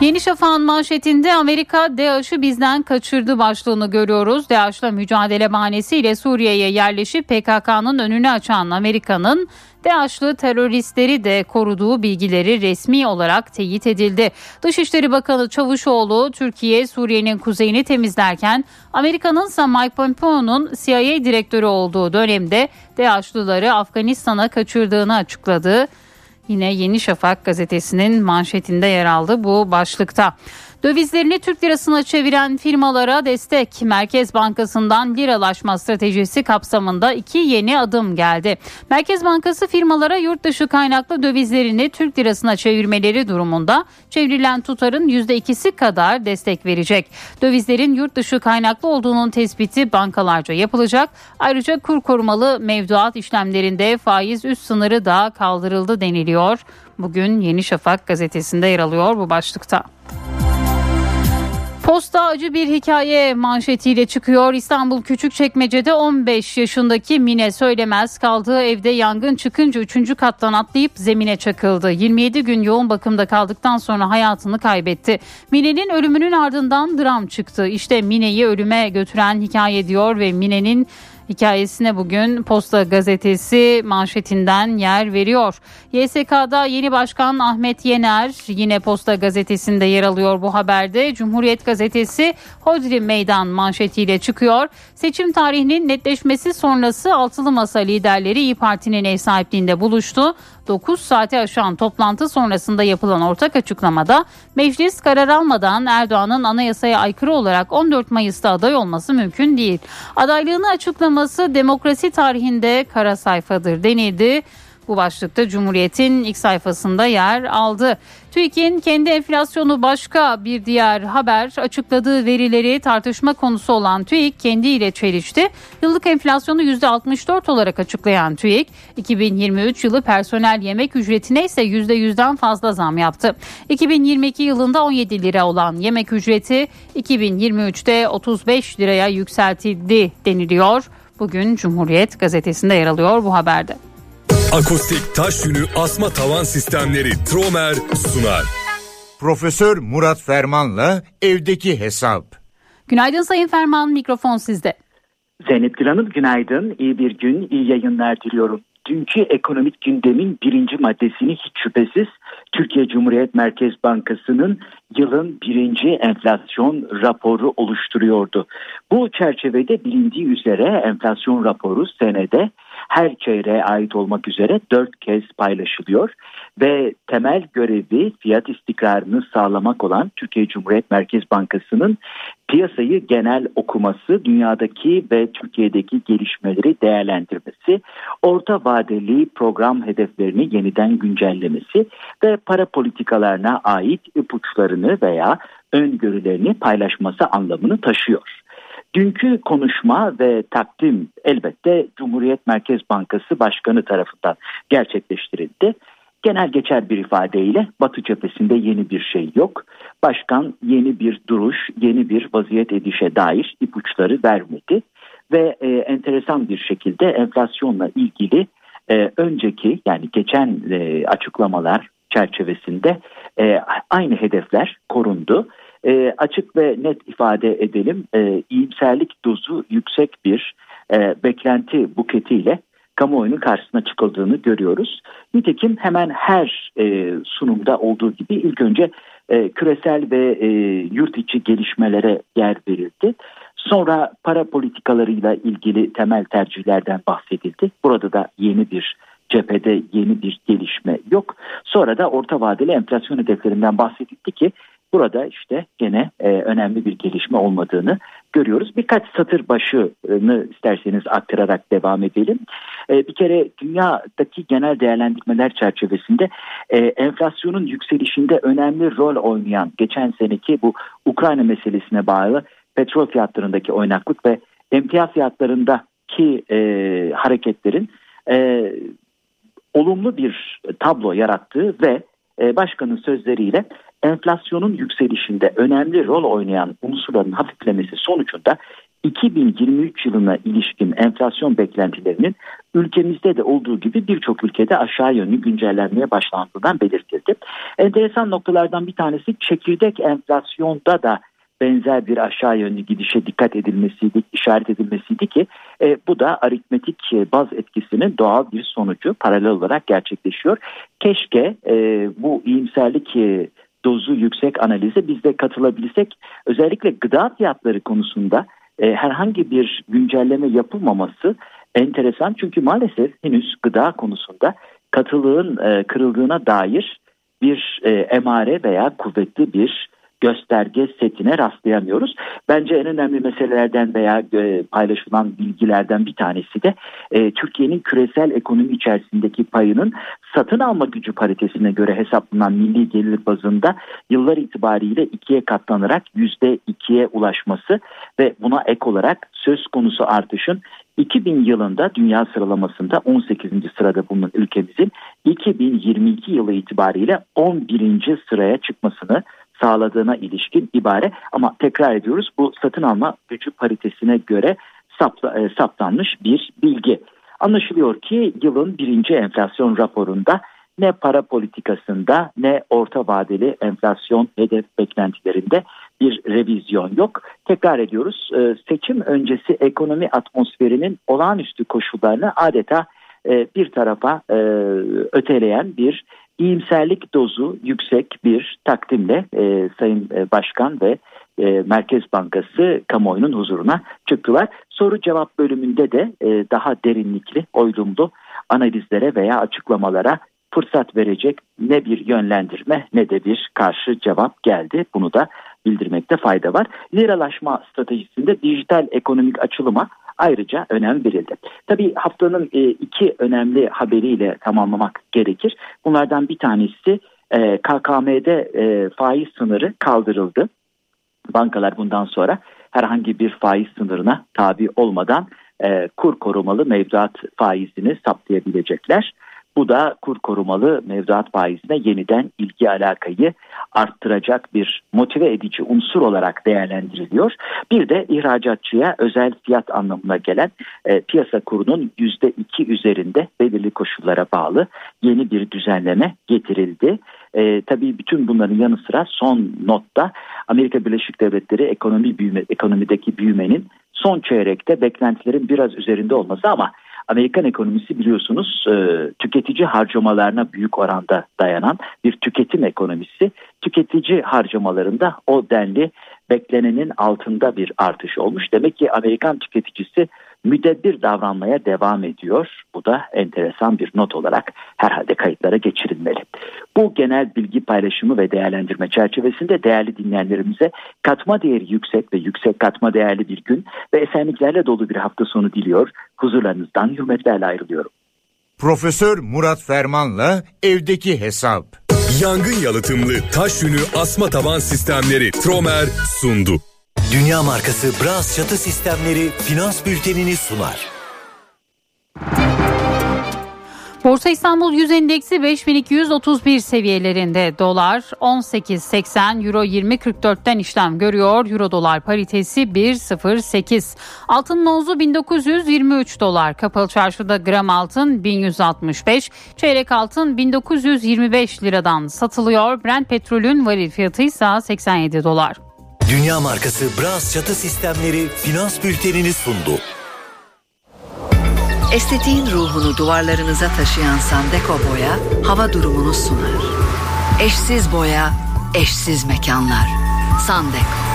Yeni Şafak'ın manşetinde Amerika DAEŞ'ı bizden kaçırdı başlığını görüyoruz. DAEŞ'la mücadele bahanesiyle Suriye'ye yerleşip PKK'nın önünü açan Amerika'nın DAEŞ'lı teröristleri de koruduğu bilgileri resmi olarak teyit edildi. Dışişleri Bakanı Çavuşoğlu Türkiye Suriye'nin kuzeyini temizlerken Amerika'nın ise Mike Pompeo'nun CIA direktörü olduğu dönemde DAEŞ'lıları Afganistan'a kaçırdığını açıkladı. Yine Yeni Şafak gazetesinin manşetinde yer aldı bu başlıkta. Dövizlerini Türk lirasına çeviren firmalara destek Merkez Bankası'ndan liralaşma stratejisi kapsamında iki yeni adım geldi. Merkez Bankası firmalara yurt dışı kaynaklı dövizlerini Türk lirasına çevirmeleri durumunda çevrilen tutarın %2'si kadar destek verecek. Dövizlerin yurt dışı kaynaklı olduğunun tespiti bankalarca yapılacak. Ayrıca kur korumalı mevduat işlemlerinde faiz üst sınırı da kaldırıldı deniliyor. Bugün Yeni Şafak gazetesinde yer alıyor bu başlıkta. Posta acı bir hikaye manşetiyle çıkıyor. İstanbul Küçükçekmece'de 15 yaşındaki Mine Söylemez kaldığı evde yangın çıkınca 3. kattan atlayıp zemine çakıldı. 27 gün yoğun bakımda kaldıktan sonra hayatını kaybetti. Mine'nin ölümünün ardından dram çıktı. İşte Mine'yi ölüme götüren hikaye diyor ve Mine'nin hikayesine bugün Posta Gazetesi manşetinden yer veriyor. YSK'da yeni başkan Ahmet Yener yine Posta Gazetesi'nde yer alıyor bu haberde. Cumhuriyet Gazetesi Hodri Meydan manşetiyle çıkıyor. Seçim tarihinin netleşmesi sonrası altılı masa liderleri İyi Parti'nin ev sahipliğinde buluştu. 9 saati aşan toplantı sonrasında yapılan ortak açıklamada meclis karar almadan Erdoğan'ın anayasaya aykırı olarak 14 Mayıs'ta aday olması mümkün değil. Adaylığını açıklaması demokrasi tarihinde kara sayfadır denildi. Bu başlıkta Cumhuriyet'in ilk sayfasında yer aldı. TÜİK'in kendi enflasyonu başka bir diğer haber açıkladığı verileri tartışma konusu olan TÜİK kendiyle çelişti. Yıllık enflasyonu %64 olarak açıklayan TÜİK 2023 yılı personel yemek ücretine ise %100'den fazla zam yaptı. 2022 yılında 17 lira olan yemek ücreti 2023'te 35 liraya yükseltildi deniliyor. Bugün Cumhuriyet gazetesinde yer alıyor bu haberde. Akustik taş yünü asma tavan sistemleri Tromer sunar. Profesör Murat Ferman'la evdeki hesap. Günaydın Sayın Ferman mikrofon sizde. Zeynep Gül Hanım günaydın. İyi bir gün, iyi yayınlar diliyorum. Dünkü ekonomik gündemin birinci maddesini hiç şüphesiz Türkiye Cumhuriyet Merkez Bankası'nın yılın birinci enflasyon raporu oluşturuyordu. Bu çerçevede bilindiği üzere enflasyon raporu senede her çeyreğe ait olmak üzere dört kez paylaşılıyor ve temel görevi fiyat istikrarını sağlamak olan Türkiye Cumhuriyet Merkez Bankası'nın piyasayı genel okuması, dünyadaki ve Türkiye'deki gelişmeleri değerlendirmesi, orta vadeli program hedeflerini yeniden güncellemesi ve para politikalarına ait ipuçlarını veya öngörülerini paylaşması anlamını taşıyor. Dünkü konuşma ve takdim elbette Cumhuriyet Merkez Bankası Başkanı tarafından gerçekleştirildi. Genel geçer bir ifadeyle Batı cephesinde yeni bir şey yok. Başkan yeni bir duruş, yeni bir vaziyet edişe dair ipuçları vermedi. Ve e, enteresan bir şekilde enflasyonla ilgili e, önceki yani geçen e, açıklamalar çerçevesinde e, aynı hedefler korundu e, açık ve net ifade edelim e, iyimserlik dozu yüksek bir e, beklenti buketiyle kamuoyunun karşısına çıkıldığını görüyoruz. Nitekim hemen her e, sunumda olduğu gibi ilk önce e, küresel ve e, yurt içi gelişmelere yer verildi. Sonra para politikalarıyla ilgili temel tercihlerden bahsedildi. Burada da yeni bir cephede yeni bir gelişme yok. Sonra da orta vadeli enflasyon hedeflerinden bahsedildi ki Burada işte gene e, önemli bir gelişme olmadığını görüyoruz. Birkaç satır başını isterseniz aktararak devam edelim. E, bir kere dünyadaki genel değerlendirmeler çerçevesinde e, enflasyonun yükselişinde önemli rol oynayan geçen seneki bu Ukrayna meselesine bağlı petrol fiyatlarındaki oynaklık ve emtia fiyatlarındaki e, hareketlerin e, olumlu bir tablo yarattığı ve e, başkanın sözleriyle enflasyonun yükselişinde önemli rol oynayan unsurların hafiflemesi sonucunda 2023 yılına ilişkin enflasyon beklentilerinin ülkemizde de olduğu gibi birçok ülkede aşağı yönlü güncellenmeye başlandığından belirtildi. Enteresan noktalardan bir tanesi çekirdek enflasyonda da benzer bir aşağı yönlü gidişe dikkat edilmesiydi, işaret edilmesiydi ki e, bu da aritmetik baz etkisinin doğal bir sonucu paralel olarak gerçekleşiyor. Keşke e, bu iyimserlik e, dozu yüksek analize biz de katılabilsek özellikle gıda fiyatları konusunda e, herhangi bir güncelleme yapılmaması enteresan. Çünkü maalesef henüz gıda konusunda katılığın e, kırıldığına dair bir e, emare veya kuvvetli bir gösterge setine rastlayamıyoruz. Bence en önemli meselelerden veya e, paylaşılan bilgilerden bir tanesi de e, Türkiye'nin küresel ekonomi içerisindeki payının satın alma gücü paritesine göre hesaplanan milli gelir bazında yıllar itibariyle ikiye katlanarak yüzde ikiye ulaşması ve buna ek olarak söz konusu artışın 2000 yılında dünya sıralamasında 18. sırada bulunan ülkemizin 2022 yılı itibariyle 11. sıraya çıkmasını sağladığına ilişkin ibare ama tekrar ediyoruz bu satın alma gücü paritesine göre sapla, e, saptanmış bir bilgi. Anlaşılıyor ki yılın birinci enflasyon raporunda ne para politikasında ne orta vadeli enflasyon hedef beklentilerinde bir revizyon yok. Tekrar ediyoruz e, seçim öncesi ekonomi atmosferinin olağanüstü koşullarını adeta e, bir tarafa e, öteleyen bir iyimserlik dozu yüksek bir takdimle Sayın Başkan ve Merkez Bankası kamuoyunun huzuruna çıktılar. Soru cevap bölümünde de daha derinlikli, oylumlu analizlere veya açıklamalara fırsat verecek ne bir yönlendirme ne de bir karşı cevap geldi. Bunu da bildirmekte fayda var. Liralaşma stratejisinde dijital ekonomik açılıma ayrıca önem verildi. Tabii haftanın e, iki önemli haberiyle tamamlamak gerekir. Bunlardan bir tanesi e, KKM'de e, faiz sınırı kaldırıldı. Bankalar bundan sonra herhangi bir faiz sınırına tabi olmadan kur korumalı mevduat faizini saptayabilecekler. Bu da kur korumalı mevduat faizine yeniden ilgi alakayı arttıracak bir motive edici unsur olarak değerlendiriliyor. Bir de ihracatçıya özel fiyat anlamına gelen e, piyasa kurunun %2 üzerinde belirli koşullara bağlı yeni bir düzenleme getirildi. E, tabii bütün bunların yanı sıra son notta Amerika Birleşik Devletleri ekonomi büyüme, ekonomideki büyümenin son çeyrekte beklentilerin biraz üzerinde olması ama Amerikan ekonomisi biliyorsunuz e, tüketici harcamalarına büyük oranda dayanan bir tüketim ekonomisi. Tüketici harcamalarında o denli beklenenin altında bir artış olmuş. Demek ki Amerikan tüketicisi müdebbir davranmaya devam ediyor. Bu da enteresan bir not olarak herhalde kayıtlara geçirilmeli. Bu genel bilgi paylaşımı ve değerlendirme çerçevesinde değerli dinleyenlerimize katma değeri yüksek ve yüksek katma değerli bir gün ve esenliklerle dolu bir hafta sonu diliyor. Huzurlarınızdan hürmetlerle ayrılıyorum. Profesör Murat Ferman'la evdeki hesap. Yangın yalıtımlı taş yünü asma taban sistemleri Tromer sundu. Dünya markası Bras çatı sistemleri finans bültenini sunar. Borsa İstanbul Yüz Endeksi 5231 seviyelerinde dolar 18.80 euro 20.44'ten işlem görüyor. Euro dolar paritesi 1.08. Altın nozu 1923 dolar. Kapalı çarşıda gram altın 1165. Çeyrek altın 1925 liradan satılıyor. Brent petrolün varil fiyatı ise 87 dolar. Dünya markası Bras çatı sistemleri finans bültenini sundu. Estetiğin ruhunu duvarlarınıza taşıyan Sandeko Boya hava durumunu sunar. Eşsiz boya, eşsiz mekanlar. Sandeko.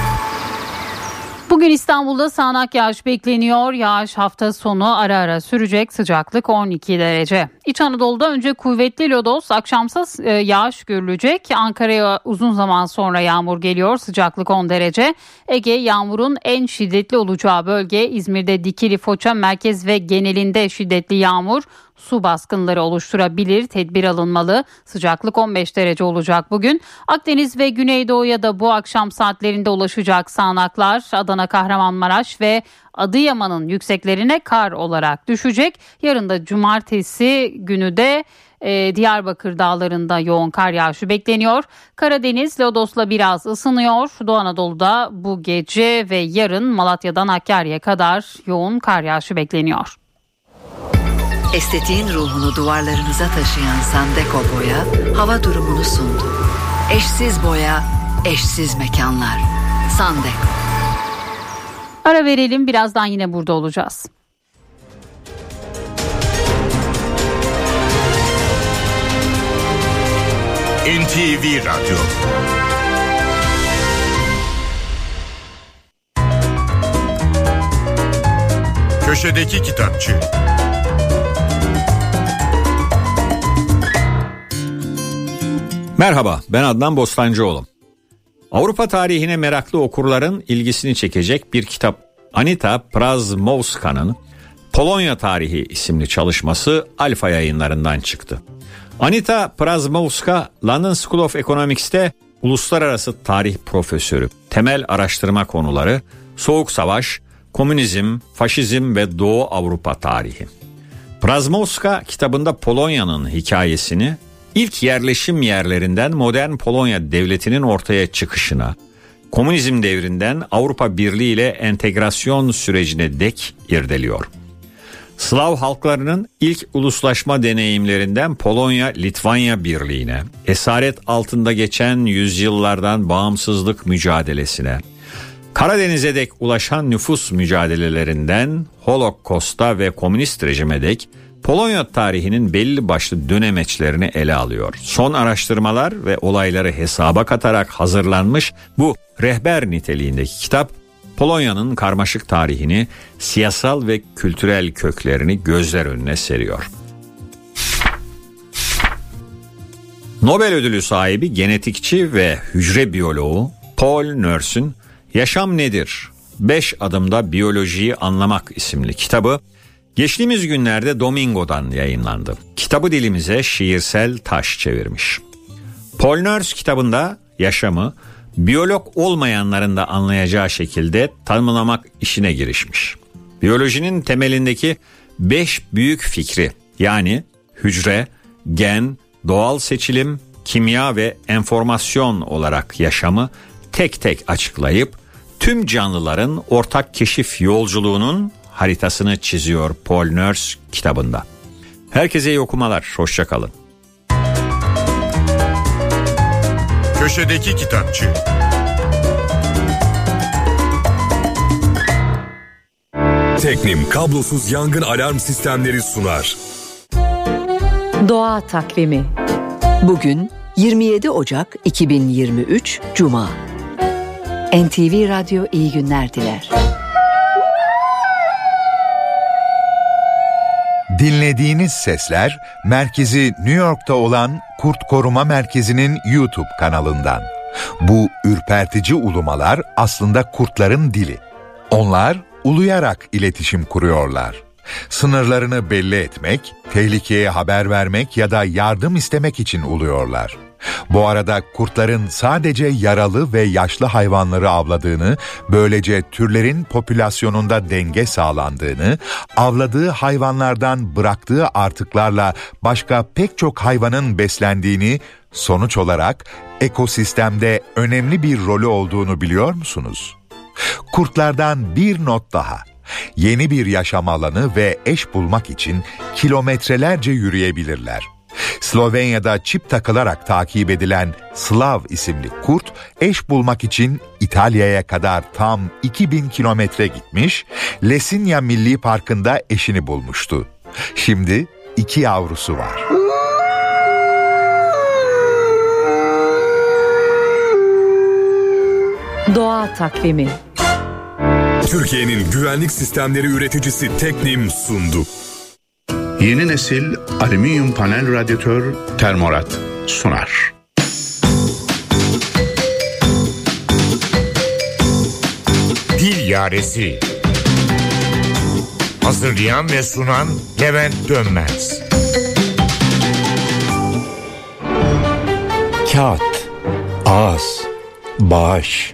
Bugün İstanbul'da sağanak yağış bekleniyor. Yağış hafta sonu ara ara sürecek. Sıcaklık 12 derece. İç Anadolu'da önce kuvvetli lodos, akşamsa e, yağış görülecek. Ankara'ya uzun zaman sonra yağmur geliyor. Sıcaklık 10 derece. Ege yağmurun en şiddetli olacağı bölge. İzmir'de Dikili, Foça, merkez ve genelinde şiddetli yağmur su baskınları oluşturabilir. Tedbir alınmalı. Sıcaklık 15 derece olacak bugün. Akdeniz ve Güneydoğu'ya da bu akşam saatlerinde ulaşacak sağanaklar Adana, Kahramanmaraş ve Adıyaman'ın yükseklerine kar olarak düşecek. Yarın da cumartesi günü de e, Diyarbakır dağlarında yoğun kar yağışı bekleniyor. Karadeniz Lodos'la biraz ısınıyor. Doğu Anadolu'da bu gece ve yarın Malatya'dan Hakkari'ye kadar yoğun kar yağışı bekleniyor. Estetiğin ruhunu duvarlarınıza taşıyan Sandeko Boya hava durumunu sundu. Eşsiz boya, eşsiz mekanlar. Sandeko. Ara verelim birazdan yine burada olacağız. NTV Radyo Köşedeki Kitapçı Merhaba ben Adnan Bostancıoğlu. Avrupa tarihine meraklı okurların ilgisini çekecek bir kitap. Anita Prazmowska'nın Polonya Tarihi isimli çalışması Alfa yayınlarından çıktı. Anita Prazmowska London School of Economics'te uluslararası tarih profesörü. Temel araştırma konuları Soğuk Savaş, Komünizm, Faşizm ve Doğu Avrupa tarihi. Prazmowska kitabında Polonya'nın hikayesini ilk yerleşim yerlerinden modern Polonya devletinin ortaya çıkışına, komünizm devrinden Avrupa Birliği ile entegrasyon sürecine dek irdeliyor. Slav halklarının ilk uluslaşma deneyimlerinden Polonya-Litvanya Birliği'ne, esaret altında geçen yüzyıllardan bağımsızlık mücadelesine, Karadeniz'e dek ulaşan nüfus mücadelelerinden Holocaust'a ve komünist rejime dek Polonya tarihinin belli başlı dönemeçlerini ele alıyor. Son araştırmalar ve olayları hesaba katarak hazırlanmış bu rehber niteliğindeki kitap Polonya'nın karmaşık tarihini, siyasal ve kültürel köklerini gözler önüne seriyor. Nobel ödülü sahibi genetikçi ve hücre biyoloğu Paul Nurse'ün Yaşam Nedir? 5 adımda biyolojiyi anlamak isimli kitabı geçtiğimiz günlerde Domingo'dan yayınlandı. Kitabı dilimize şiirsel taş çevirmiş. Paul Nurse kitabında yaşamı biyolog olmayanların da anlayacağı şekilde tanımlamak işine girişmiş. Biyolojinin temelindeki 5 büyük fikri yani hücre, gen, doğal seçilim, kimya ve enformasyon olarak yaşamı tek tek açıklayıp tüm canlıların ortak keşif yolculuğunun haritasını çiziyor Paul Nurse kitabında. Herkese iyi okumalar, hoşçakalın. Köşedeki Kitapçı Teknim kablosuz yangın alarm sistemleri sunar. Doğa takvimi. Bugün 27 Ocak 2023 Cuma. NTV Radyo iyi günler diler. Dinlediğiniz sesler merkezi New York'ta olan Kurt Koruma Merkezi'nin YouTube kanalından. Bu ürpertici ulumalar aslında kurtların dili. Onlar uluyarak iletişim kuruyorlar. Sınırlarını belli etmek, tehlikeye haber vermek ya da yardım istemek için uluyorlar. Bu arada kurtların sadece yaralı ve yaşlı hayvanları avladığını, böylece türlerin popülasyonunda denge sağlandığını, avladığı hayvanlardan bıraktığı artıklarla başka pek çok hayvanın beslendiğini, sonuç olarak ekosistemde önemli bir rolü olduğunu biliyor musunuz? Kurtlardan bir not daha. Yeni bir yaşam alanı ve eş bulmak için kilometrelerce yürüyebilirler. Slovenya'da çip takılarak takip edilen Slav isimli kurt eş bulmak için İtalya'ya kadar tam 2000 kilometre gitmiş, Lesinya Milli Parkı'nda eşini bulmuştu. Şimdi iki yavrusu var. Doğa takvimi. Türkiye'nin güvenlik sistemleri üreticisi Teknim sundu. Yeni nesil alüminyum panel radyatör Termorat sunar. Dil Yaresi Hazırlayan ve sunan Levent Dönmez Kağıt, ağız, bağış.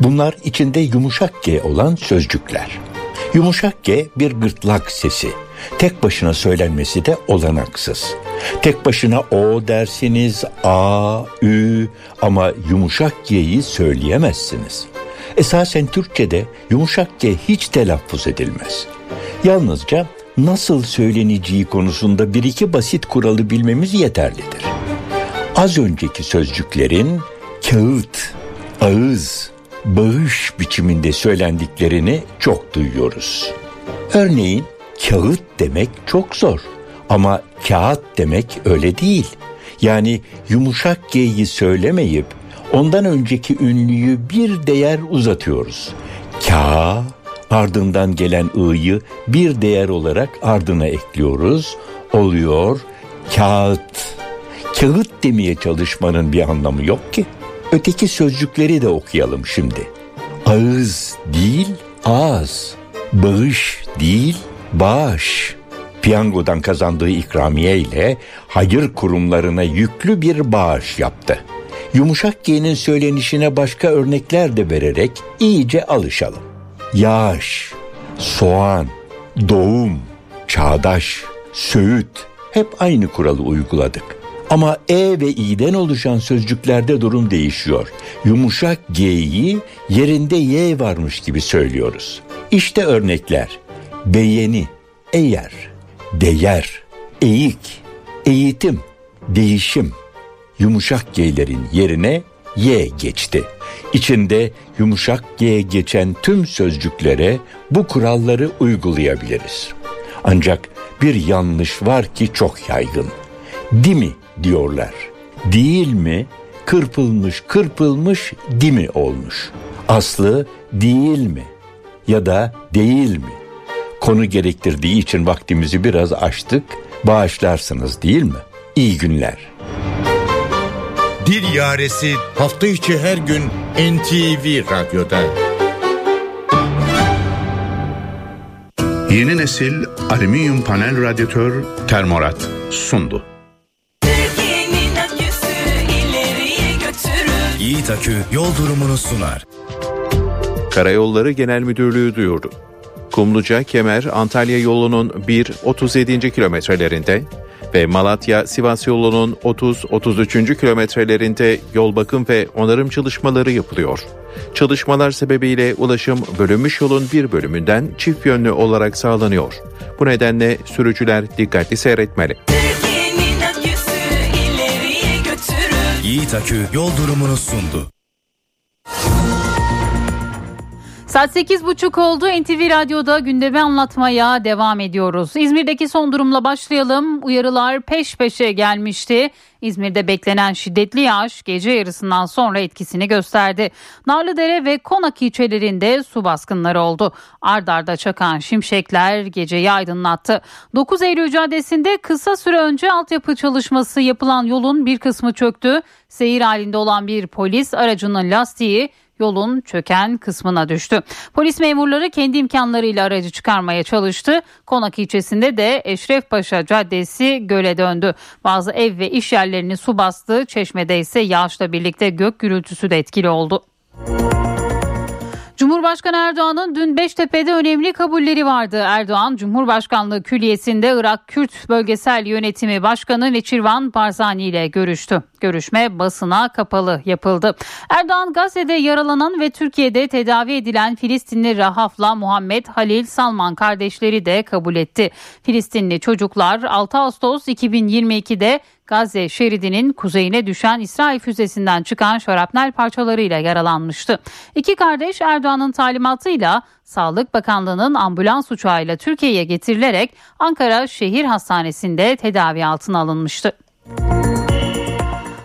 Bunlar içinde yumuşak G olan sözcükler. Yumuşak G bir gırtlak sesi. Tek başına söylenmesi de olanaksız. Tek başına o dersiniz, a, ü ama yumuşak G'yi söyleyemezsiniz. Esasen Türkçe'de yumuşak G hiç telaffuz edilmez. Yalnızca nasıl söyleneceği konusunda bir iki basit kuralı bilmemiz yeterlidir. Az önceki sözcüklerin kağıt, ağız, bağış biçiminde söylendiklerini çok duyuyoruz. Örneğin kağıt demek çok zor ama kağıt demek öyle değil. Yani yumuşak G'yi söylemeyip ondan önceki ünlüyü bir değer uzatıyoruz. Ka ardından gelen ı'yı bir değer olarak ardına ekliyoruz. Oluyor kağıt. Kağıt demeye çalışmanın bir anlamı yok ki. Öteki sözcükleri de okuyalım şimdi. Ağız değil, ağız. Bağış değil, bağış. Piyangodan kazandığı ikramiye ile hayır kurumlarına yüklü bir bağış yaptı. Yumuşak G'nin söylenişine başka örnekler de vererek iyice alışalım. Yağış, soğan, doğum, çağdaş, söğüt hep aynı kuralı uyguladık. Ama E ve İ'den oluşan sözcüklerde durum değişiyor. Yumuşak G'yi yerinde Y varmış gibi söylüyoruz. İşte örnekler. Beğeni, eğer, değer, eğik, eğitim, değişim. Yumuşak G'lerin yerine Y geçti. İçinde yumuşak G geçen tüm sözcüklere bu kuralları uygulayabiliriz. Ancak bir yanlış var ki çok yaygın. Di mi diyorlar. Değil mi kırpılmış kırpılmış di mi olmuş. Aslı değil mi ya da değil mi? Konu gerektirdiği için vaktimizi biraz açtık. Bağışlarsınız değil mi? İyi günler. Dil Yaresi hafta içi her gün NTV Radyo'da. Yeni nesil alüminyum panel radyatör termorat sundu. Yiğit Akü yol durumunu sunar. Karayolları Genel Müdürlüğü duyurdu. Kumluca Kemer Antalya yolunun 1-37. kilometrelerinde ve Malatya Sivas yolunun 30-33. kilometrelerinde yol bakım ve onarım çalışmaları yapılıyor. Çalışmalar sebebiyle ulaşım bölünmüş yolun bir bölümünden çift yönlü olarak sağlanıyor. Bu nedenle sürücüler dikkatli seyretmeli. Yiğit Akü yol durumunu sundu. Saat 8.30 oldu. NTV Radyo'da gündemi anlatmaya devam ediyoruz. İzmir'deki son durumla başlayalım. Uyarılar peş peşe gelmişti. İzmir'de beklenen şiddetli yağış gece yarısından sonra etkisini gösterdi. Narlıdere ve Konak ilçelerinde su baskınları oldu. Ard arda çakan şimşekler geceyi aydınlattı. 9 Eylül Caddesi'nde kısa süre önce altyapı çalışması yapılan yolun bir kısmı çöktü. Seyir halinde olan bir polis aracının lastiği yolun çöken kısmına düştü. Polis memurları kendi imkanlarıyla aracı çıkarmaya çalıştı. Konak ilçesinde de Eşrefpaşa Caddesi göle döndü. Bazı ev ve iş yerlerini su bastı. Çeşmede ise yağışla birlikte gök gürültüsü de etkili oldu. Cumhurbaşkanı Erdoğan'ın dün Beştepe'de önemli kabulleri vardı. Erdoğan, Cumhurbaşkanlığı Külliyesi'nde Irak Kürt Bölgesel Yönetimi Başkanı Neçirvan Barzani ile görüştü. Görüşme basına kapalı yapıldı. Erdoğan Gazze'de yaralanan ve Türkiye'de tedavi edilen Filistinli Rahaf'la Muhammed Halil Salman kardeşleri de kabul etti. Filistinli çocuklar 6 Ağustos 2022'de Gazze şeridinin kuzeyine düşen İsrail füzesinden çıkan şarapnel parçalarıyla yaralanmıştı. İki kardeş Erdoğan'ın talimatıyla Sağlık Bakanlığı'nın ambulans uçağıyla Türkiye'ye getirilerek Ankara Şehir Hastanesi'nde tedavi altına alınmıştı.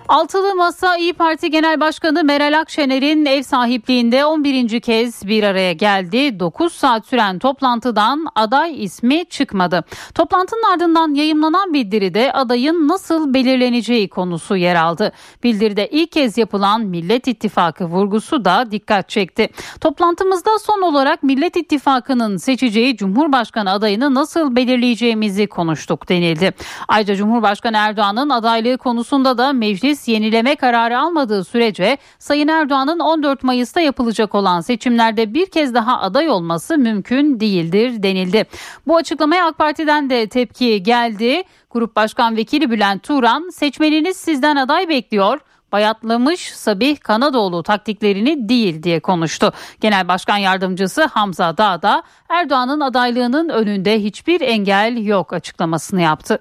Altılı Masa İyi Parti Genel Başkanı Meral Akşener'in ev sahipliğinde 11. kez bir araya geldi. 9 saat süren toplantıdan aday ismi çıkmadı. Toplantının ardından yayımlanan bildiride adayın nasıl belirleneceği konusu yer aldı. Bildiride ilk kez yapılan Millet İttifakı vurgusu da dikkat çekti. Toplantımızda son olarak Millet İttifakı'nın seçeceği Cumhurbaşkanı adayını nasıl belirleyeceğimizi konuştuk denildi. Ayrıca Cumhurbaşkanı Erdoğan'ın adaylığı konusunda da meclis yenileme kararı almadığı sürece Sayın Erdoğan'ın 14 Mayıs'ta yapılacak olan seçimlerde bir kez daha aday olması mümkün değildir denildi. Bu açıklamaya AK Parti'den de tepki geldi. Grup Başkan Vekili Bülent Turan seçmeniniz sizden aday bekliyor bayatlamış Sabih Kanadoğlu taktiklerini değil diye konuştu. Genel Başkan Yardımcısı Hamza Dağda Erdoğan'ın adaylığının önünde hiçbir engel yok açıklamasını yaptı.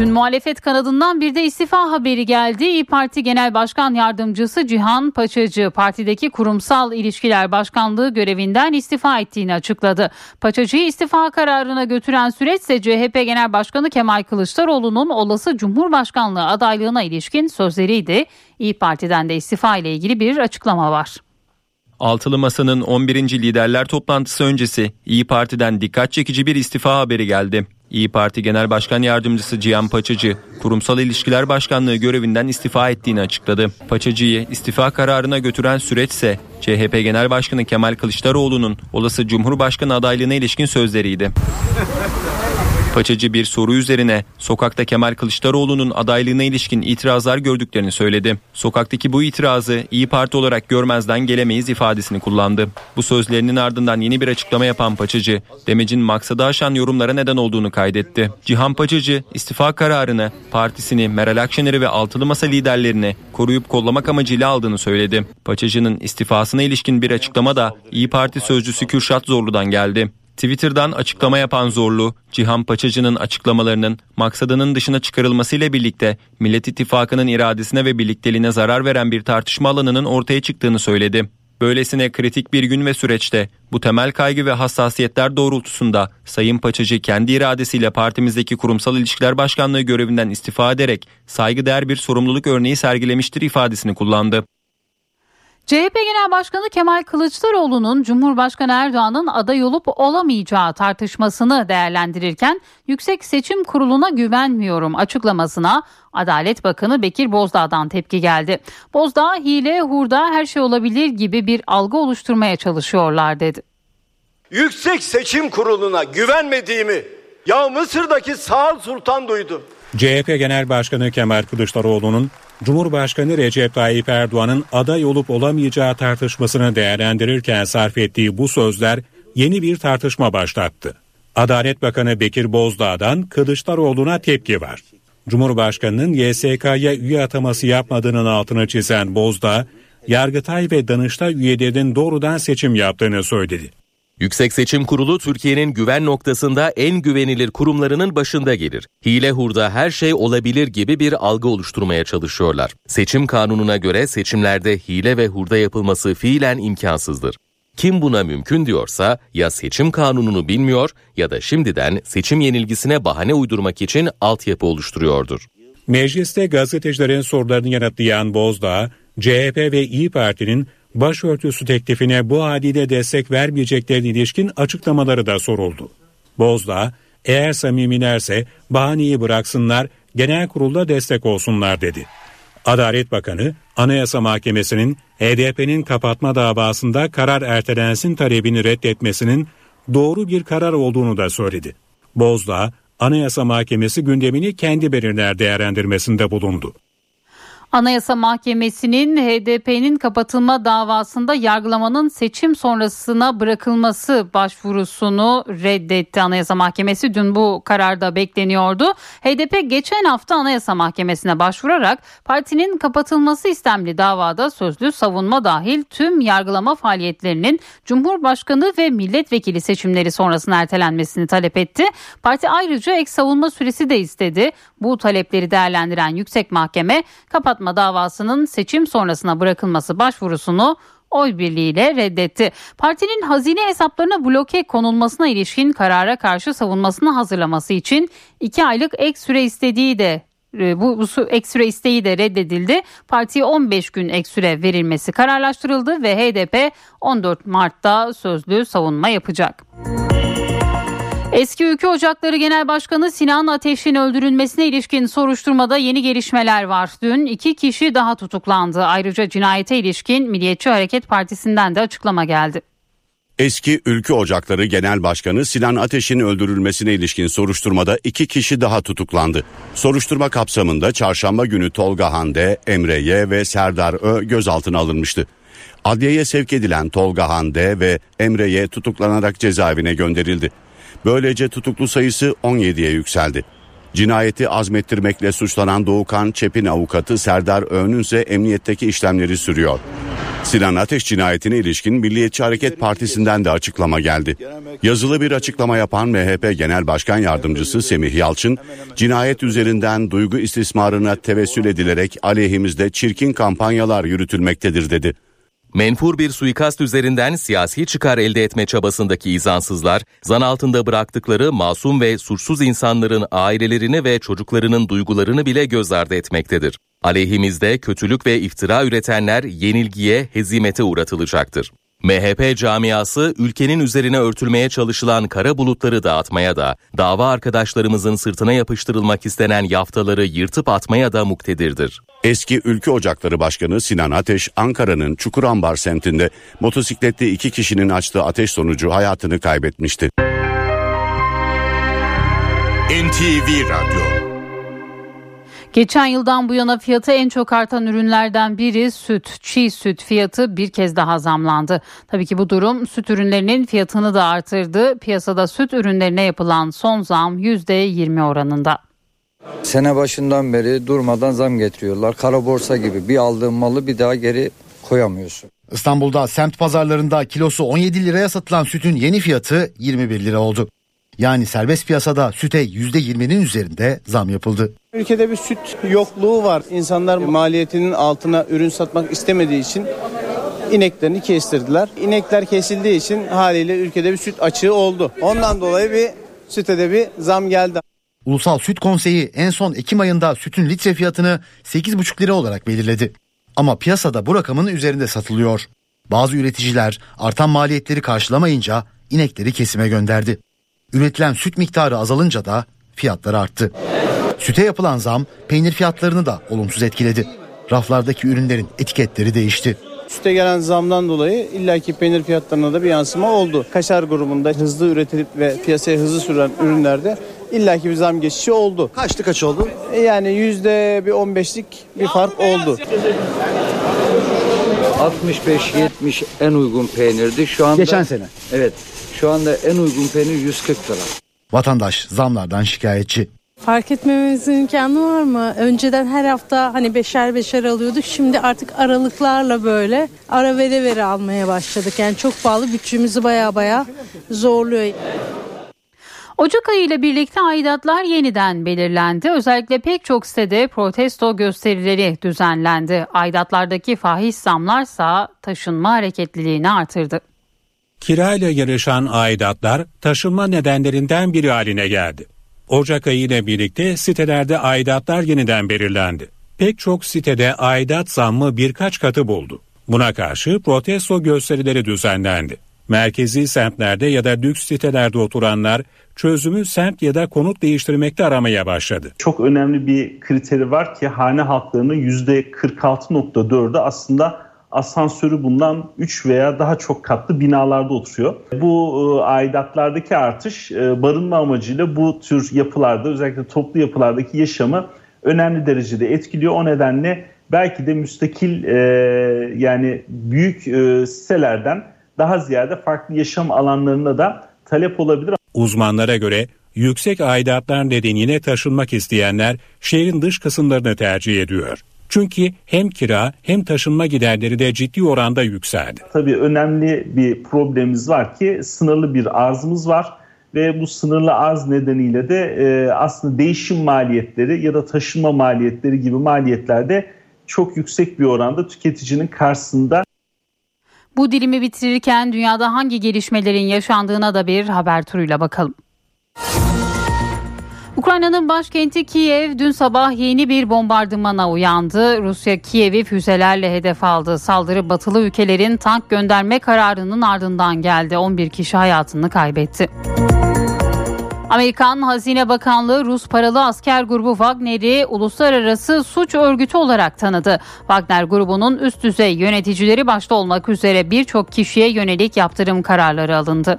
Dün muhalefet kanadından bir de istifa haberi geldi. İyi Parti Genel Başkan Yardımcısı Cihan Paçacı partideki kurumsal ilişkiler başkanlığı görevinden istifa ettiğini açıkladı. Paçacı'yı istifa kararına götüren süreç CHP Genel Başkanı Kemal Kılıçdaroğlu'nun olası Cumhurbaşkanlığı adaylığına ilişkin sözleriydi. İyi Parti'den de istifa ile ilgili bir açıklama var. Altılı Masa'nın 11. liderler toplantısı öncesi İyi Parti'den dikkat çekici bir istifa haberi geldi. İyi Parti Genel Başkan Yardımcısı Cihan Paçacı, Kurumsal İlişkiler Başkanlığı görevinden istifa ettiğini açıkladı. Paçacı'yı istifa kararına götüren süreçse CHP Genel Başkanı Kemal Kılıçdaroğlu'nun olası Cumhurbaşkanı adaylığına ilişkin sözleriydi. Paçacı bir soru üzerine sokakta Kemal Kılıçdaroğlu'nun adaylığına ilişkin itirazlar gördüklerini söyledi. Sokaktaki bu itirazı İyi Parti olarak görmezden gelemeyiz ifadesini kullandı. Bu sözlerinin ardından yeni bir açıklama yapan Paçacı, demecin maksadı aşan yorumlara neden olduğunu kaydetti. Cihan Paçacı istifa kararını partisini, Meral Akşener'i ve altılı masa liderlerini koruyup kollamak amacıyla aldığını söyledi. Paçacı'nın istifasına ilişkin bir açıklama da İyi Parti sözcüsü Kürşat Zorlu'dan geldi. Twitter'dan açıklama yapan Zorlu, Cihan Paçacı'nın açıklamalarının maksadının dışına çıkarılmasıyla birlikte Millet İttifakı'nın iradesine ve birlikteliğine zarar veren bir tartışma alanının ortaya çıktığını söyledi. Böylesine kritik bir gün ve süreçte bu temel kaygı ve hassasiyetler doğrultusunda Sayın Paçacı kendi iradesiyle partimizdeki kurumsal ilişkiler başkanlığı görevinden istifa ederek saygıdeğer bir sorumluluk örneği sergilemiştir ifadesini kullandı. CHP Genel Başkanı Kemal Kılıçdaroğlu'nun Cumhurbaşkanı Erdoğan'ın aday olup olamayacağı tartışmasını değerlendirirken Yüksek Seçim Kurulu'na güvenmiyorum açıklamasına Adalet Bakanı Bekir Bozdağ'dan tepki geldi. Bozdağ hile, hurda her şey olabilir gibi bir algı oluşturmaya çalışıyorlar dedi. Yüksek Seçim Kurulu'na güvenmediğimi ya Mısır'daki Sağ Sultan duydu. CHP Genel Başkanı Kemal Kılıçdaroğlu'nun Cumhurbaşkanı Recep Tayyip Erdoğan'ın aday olup olamayacağı tartışmasını değerlendirirken sarf ettiği bu sözler yeni bir tartışma başlattı. Adalet Bakanı Bekir Bozdağ'dan Kılıçdaroğlu'na tepki var. Cumhurbaşkanının YSK'ya üye ataması yapmadığının altını çizen Bozdağ, Yargıtay ve Danıştay üyelerinin doğrudan seçim yaptığını söyledi. Yüksek Seçim Kurulu Türkiye'nin güven noktasında en güvenilir kurumlarının başında gelir. Hile hurda her şey olabilir gibi bir algı oluşturmaya çalışıyorlar. Seçim kanununa göre seçimlerde hile ve hurda yapılması fiilen imkansızdır. Kim buna mümkün diyorsa ya seçim kanununu bilmiyor ya da şimdiden seçim yenilgisine bahane uydurmak için altyapı oluşturuyordur. Mecliste gazetecilerin sorularını yanıtlayan Bozdağ, CHP ve İyi Parti'nin başörtüsü teklifine bu haliyle destek vermeyeceklerine ilişkin açıklamaları da soruldu. Bozdağ, eğer samimilerse bahaneyi bıraksınlar, genel kurulda destek olsunlar dedi. Adalet Bakanı, Anayasa Mahkemesi'nin HDP'nin kapatma davasında karar ertelensin talebini reddetmesinin doğru bir karar olduğunu da söyledi. Bozdağ, Anayasa Mahkemesi gündemini kendi belirler değerlendirmesinde bulundu. Anayasa Mahkemesi'nin HDP'nin kapatılma davasında yargılamanın seçim sonrasına bırakılması başvurusunu reddetti. Anayasa Mahkemesi dün bu kararda bekleniyordu. HDP geçen hafta Anayasa Mahkemesi'ne başvurarak partinin kapatılması istemli davada sözlü savunma dahil tüm yargılama faaliyetlerinin Cumhurbaşkanı ve milletvekili seçimleri sonrasına ertelenmesini talep etti. Parti ayrıca ek savunma süresi de istedi. Bu talepleri değerlendiren Yüksek Mahkeme kapatma davasının seçim sonrasına bırakılması başvurusunu oy birliğiyle reddetti. Partinin hazine hesaplarına bloke konulmasına ilişkin karara karşı savunmasını hazırlaması için iki aylık ek süre istediği de e, bu, bu ek süre isteği de reddedildi. Partiye 15 gün ek süre verilmesi kararlaştırıldı ve HDP 14 Mart'ta sözlü savunma yapacak. Eski Ülke Ocakları Genel Başkanı Sinan Ateş'in öldürülmesine ilişkin soruşturmada yeni gelişmeler var. Dün iki kişi daha tutuklandı. Ayrıca cinayete ilişkin Milliyetçi Hareket Partisi'nden de açıklama geldi. Eski Ülke Ocakları Genel Başkanı Sinan Ateş'in öldürülmesine ilişkin soruşturmada iki kişi daha tutuklandı. Soruşturma kapsamında çarşamba günü Tolga Hande, Emre Y ve Serdar Ö gözaltına alınmıştı. Adliyeye sevk edilen Tolga Hande ve Emre Y tutuklanarak cezaevine gönderildi. Böylece tutuklu sayısı 17'ye yükseldi. Cinayeti azmettirmekle suçlanan Doğukan Çepin avukatı Serdar Öğün'ün ise emniyetteki işlemleri sürüyor. Sinan Ateş cinayetine ilişkin Milliyetçi Hareket Partisi'nden de açıklama geldi. Yazılı bir açıklama yapan MHP Genel Başkan Yardımcısı Semih Yalçın, cinayet üzerinden duygu istismarına tevessül edilerek aleyhimizde çirkin kampanyalar yürütülmektedir dedi. Menfur bir suikast üzerinden siyasi çıkar elde etme çabasındaki izansızlar, zan altında bıraktıkları masum ve suçsuz insanların ailelerini ve çocuklarının duygularını bile göz ardı etmektedir. Aleyhimizde kötülük ve iftira üretenler yenilgiye, hezimete uğratılacaktır. MHP camiası ülkenin üzerine örtülmeye çalışılan kara bulutları dağıtmaya da, dava arkadaşlarımızın sırtına yapıştırılmak istenen yaftaları yırtıp atmaya da muktedirdir. Eski Ülke Ocakları Başkanı Sinan Ateş, Ankara'nın Çukurambar semtinde motosikletli iki kişinin açtığı ateş sonucu hayatını kaybetmişti. NTV Radyo Geçen yıldan bu yana fiyatı en çok artan ürünlerden biri süt. Çiğ süt fiyatı bir kez daha zamlandı. Tabii ki bu durum süt ürünlerinin fiyatını da artırdı. Piyasada süt ürünlerine yapılan son zam %20 oranında. Sene başından beri durmadan zam getiriyorlar. Kara borsa gibi bir aldığın malı bir daha geri koyamıyorsun. İstanbul'da semt pazarlarında kilosu 17 liraya satılan sütün yeni fiyatı 21 lira oldu. Yani serbest piyasada süte %20'nin üzerinde zam yapıldı. Ülkede bir süt yokluğu var. İnsanlar maliyetinin altına ürün satmak istemediği için ineklerini kestirdiler. İnekler kesildiği için haliyle ülkede bir süt açığı oldu. Ondan dolayı bir süte de bir zam geldi. Ulusal Süt Konseyi en son Ekim ayında sütün litre fiyatını 8,5 lira olarak belirledi. Ama piyasada bu rakamın üzerinde satılıyor. Bazı üreticiler artan maliyetleri karşılamayınca inekleri kesime gönderdi. Üretilen süt miktarı azalınca da fiyatlar arttı. Süte yapılan zam peynir fiyatlarını da olumsuz etkiledi. Raflardaki ürünlerin etiketleri değişti. Süte gelen zamdan dolayı illaki peynir fiyatlarına da bir yansıma oldu. Kaşar grubunda hızlı üretilip ve piyasaya hızlı süren ürünlerde illaki bir zam geçişi oldu. Kaçtı kaç oldu? E Yani yüzde bir 15'lik bir fark oldu. 65-70 en uygun peynirdi. Şu anda Geçen sene. Evet. Şu anda en uygun peynir 140 lira. Vatandaş zamlardan şikayetçi. Fark etmememizin imkanı var mı? Önceden her hafta hani beşer beşer alıyorduk. Şimdi artık aralıklarla böyle ara vere vere almaya başladık. Yani çok pahalı bütçemizi baya baya zorluyor. Ocak ayı ile birlikte aidatlar yeniden belirlendi. Özellikle pek çok sitede protesto gösterileri düzenlendi. Aidatlardaki fahiş zamlarsa taşınma hareketliliğini artırdı. Kirayla yarışan aidatlar taşınma nedenlerinden biri haline geldi. Ocak ayı ile birlikte sitelerde aidatlar yeniden belirlendi. Pek çok sitede aidat zammı birkaç katı buldu. Buna karşı protesto gösterileri düzenlendi. Merkezi semtlerde ya da lüks sitelerde oturanlar çözümü semt ya da konut değiştirmekte aramaya başladı. Çok önemli bir kriteri var ki hane halklarının %46.4'ü aslında asansörü bulunan 3 veya daha çok katlı binalarda oturuyor. Bu e, aidatlardaki artış e, barınma amacıyla bu tür yapılarda özellikle toplu yapılardaki yaşamı önemli derecede etkiliyor. O nedenle belki de müstakil e, yani büyük e, sitelerden daha ziyade farklı yaşam alanlarına da talep olabilir. Uzmanlara göre yüksek aidatlar nedeniyle taşınmak isteyenler şehrin dış kısımlarını tercih ediyor. Çünkü hem kira hem taşınma giderleri de ciddi oranda yükseldi. Tabii önemli bir problemimiz var ki sınırlı bir arzımız var ve bu sınırlı arz nedeniyle de e, aslında değişim maliyetleri ya da taşınma maliyetleri gibi maliyetlerde çok yüksek bir oranda tüketicinin karşısında Bu dilimi bitirirken dünyada hangi gelişmelerin yaşandığına da bir haber turuyla bakalım. Ukrayna'nın başkenti Kiev dün sabah yeni bir bombardımana uyandı. Rusya Kiev'i füzelerle hedef aldı. Saldırı batılı ülkelerin tank gönderme kararının ardından geldi. 11 kişi hayatını kaybetti. Amerikan Hazine Bakanlığı Rus paralı asker grubu Wagner'i uluslararası suç örgütü olarak tanıdı. Wagner grubunun üst düzey yöneticileri başta olmak üzere birçok kişiye yönelik yaptırım kararları alındı.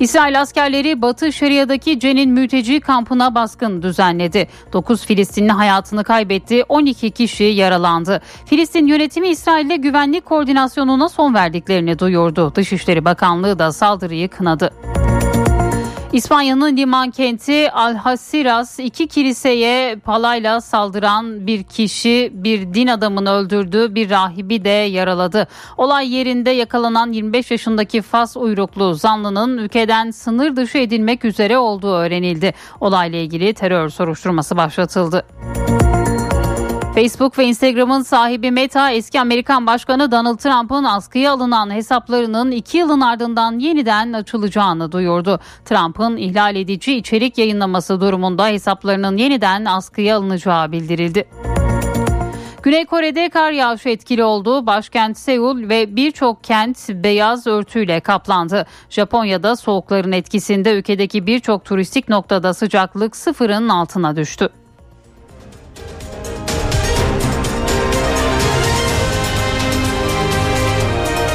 İsrail askerleri Batı Şeria'daki Cenin mülteci kampına baskın düzenledi. 9 Filistinli hayatını kaybetti, 12 kişi yaralandı. Filistin yönetimi İsrail'le güvenlik koordinasyonuna son verdiklerini duyurdu. Dışişleri Bakanlığı da saldırıyı kınadı. İspanya'nın liman kenti Alhasiras iki kiliseye palayla saldıran bir kişi bir din adamını öldürdü bir rahibi de yaraladı. Olay yerinde yakalanan 25 yaşındaki Fas uyruklu zanlının ülkeden sınır dışı edilmek üzere olduğu öğrenildi. Olayla ilgili terör soruşturması başlatıldı. Facebook ve Instagram'ın sahibi Meta eski Amerikan Başkanı Donald Trump'ın askıya alınan hesaplarının iki yılın ardından yeniden açılacağını duyurdu. Trump'ın ihlal edici içerik yayınlaması durumunda hesaplarının yeniden askıya alınacağı bildirildi. Güney Kore'de kar yağışı etkili oldu. Başkent Seul ve birçok kent beyaz örtüyle kaplandı. Japonya'da soğukların etkisinde ülkedeki birçok turistik noktada sıcaklık sıfırın altına düştü.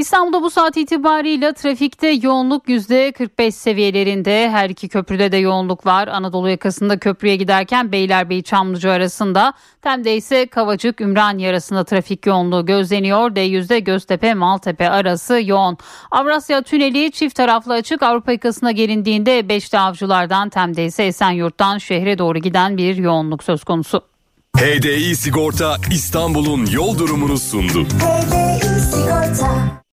İstanbul'da bu saat itibariyle trafikte yoğunluk %45 seviyelerinde. Her iki köprüde de yoğunluk var. Anadolu yakasında köprüye giderken Beylerbeyi Çamlıca arasında. Tem'de ise Kavacık Ümraniye arasında trafik yoğunluğu gözleniyor. D100'de Göztepe Maltepe arası yoğun. Avrasya Tüneli çift taraflı açık. Avrupa yakasına gelindiğinde Beşli Avcılar'dan Tem'de ise Esenyurt'tan şehre doğru giden bir yoğunluk söz konusu. HDI Sigorta İstanbul'un yol durumunu sundu. Sigorta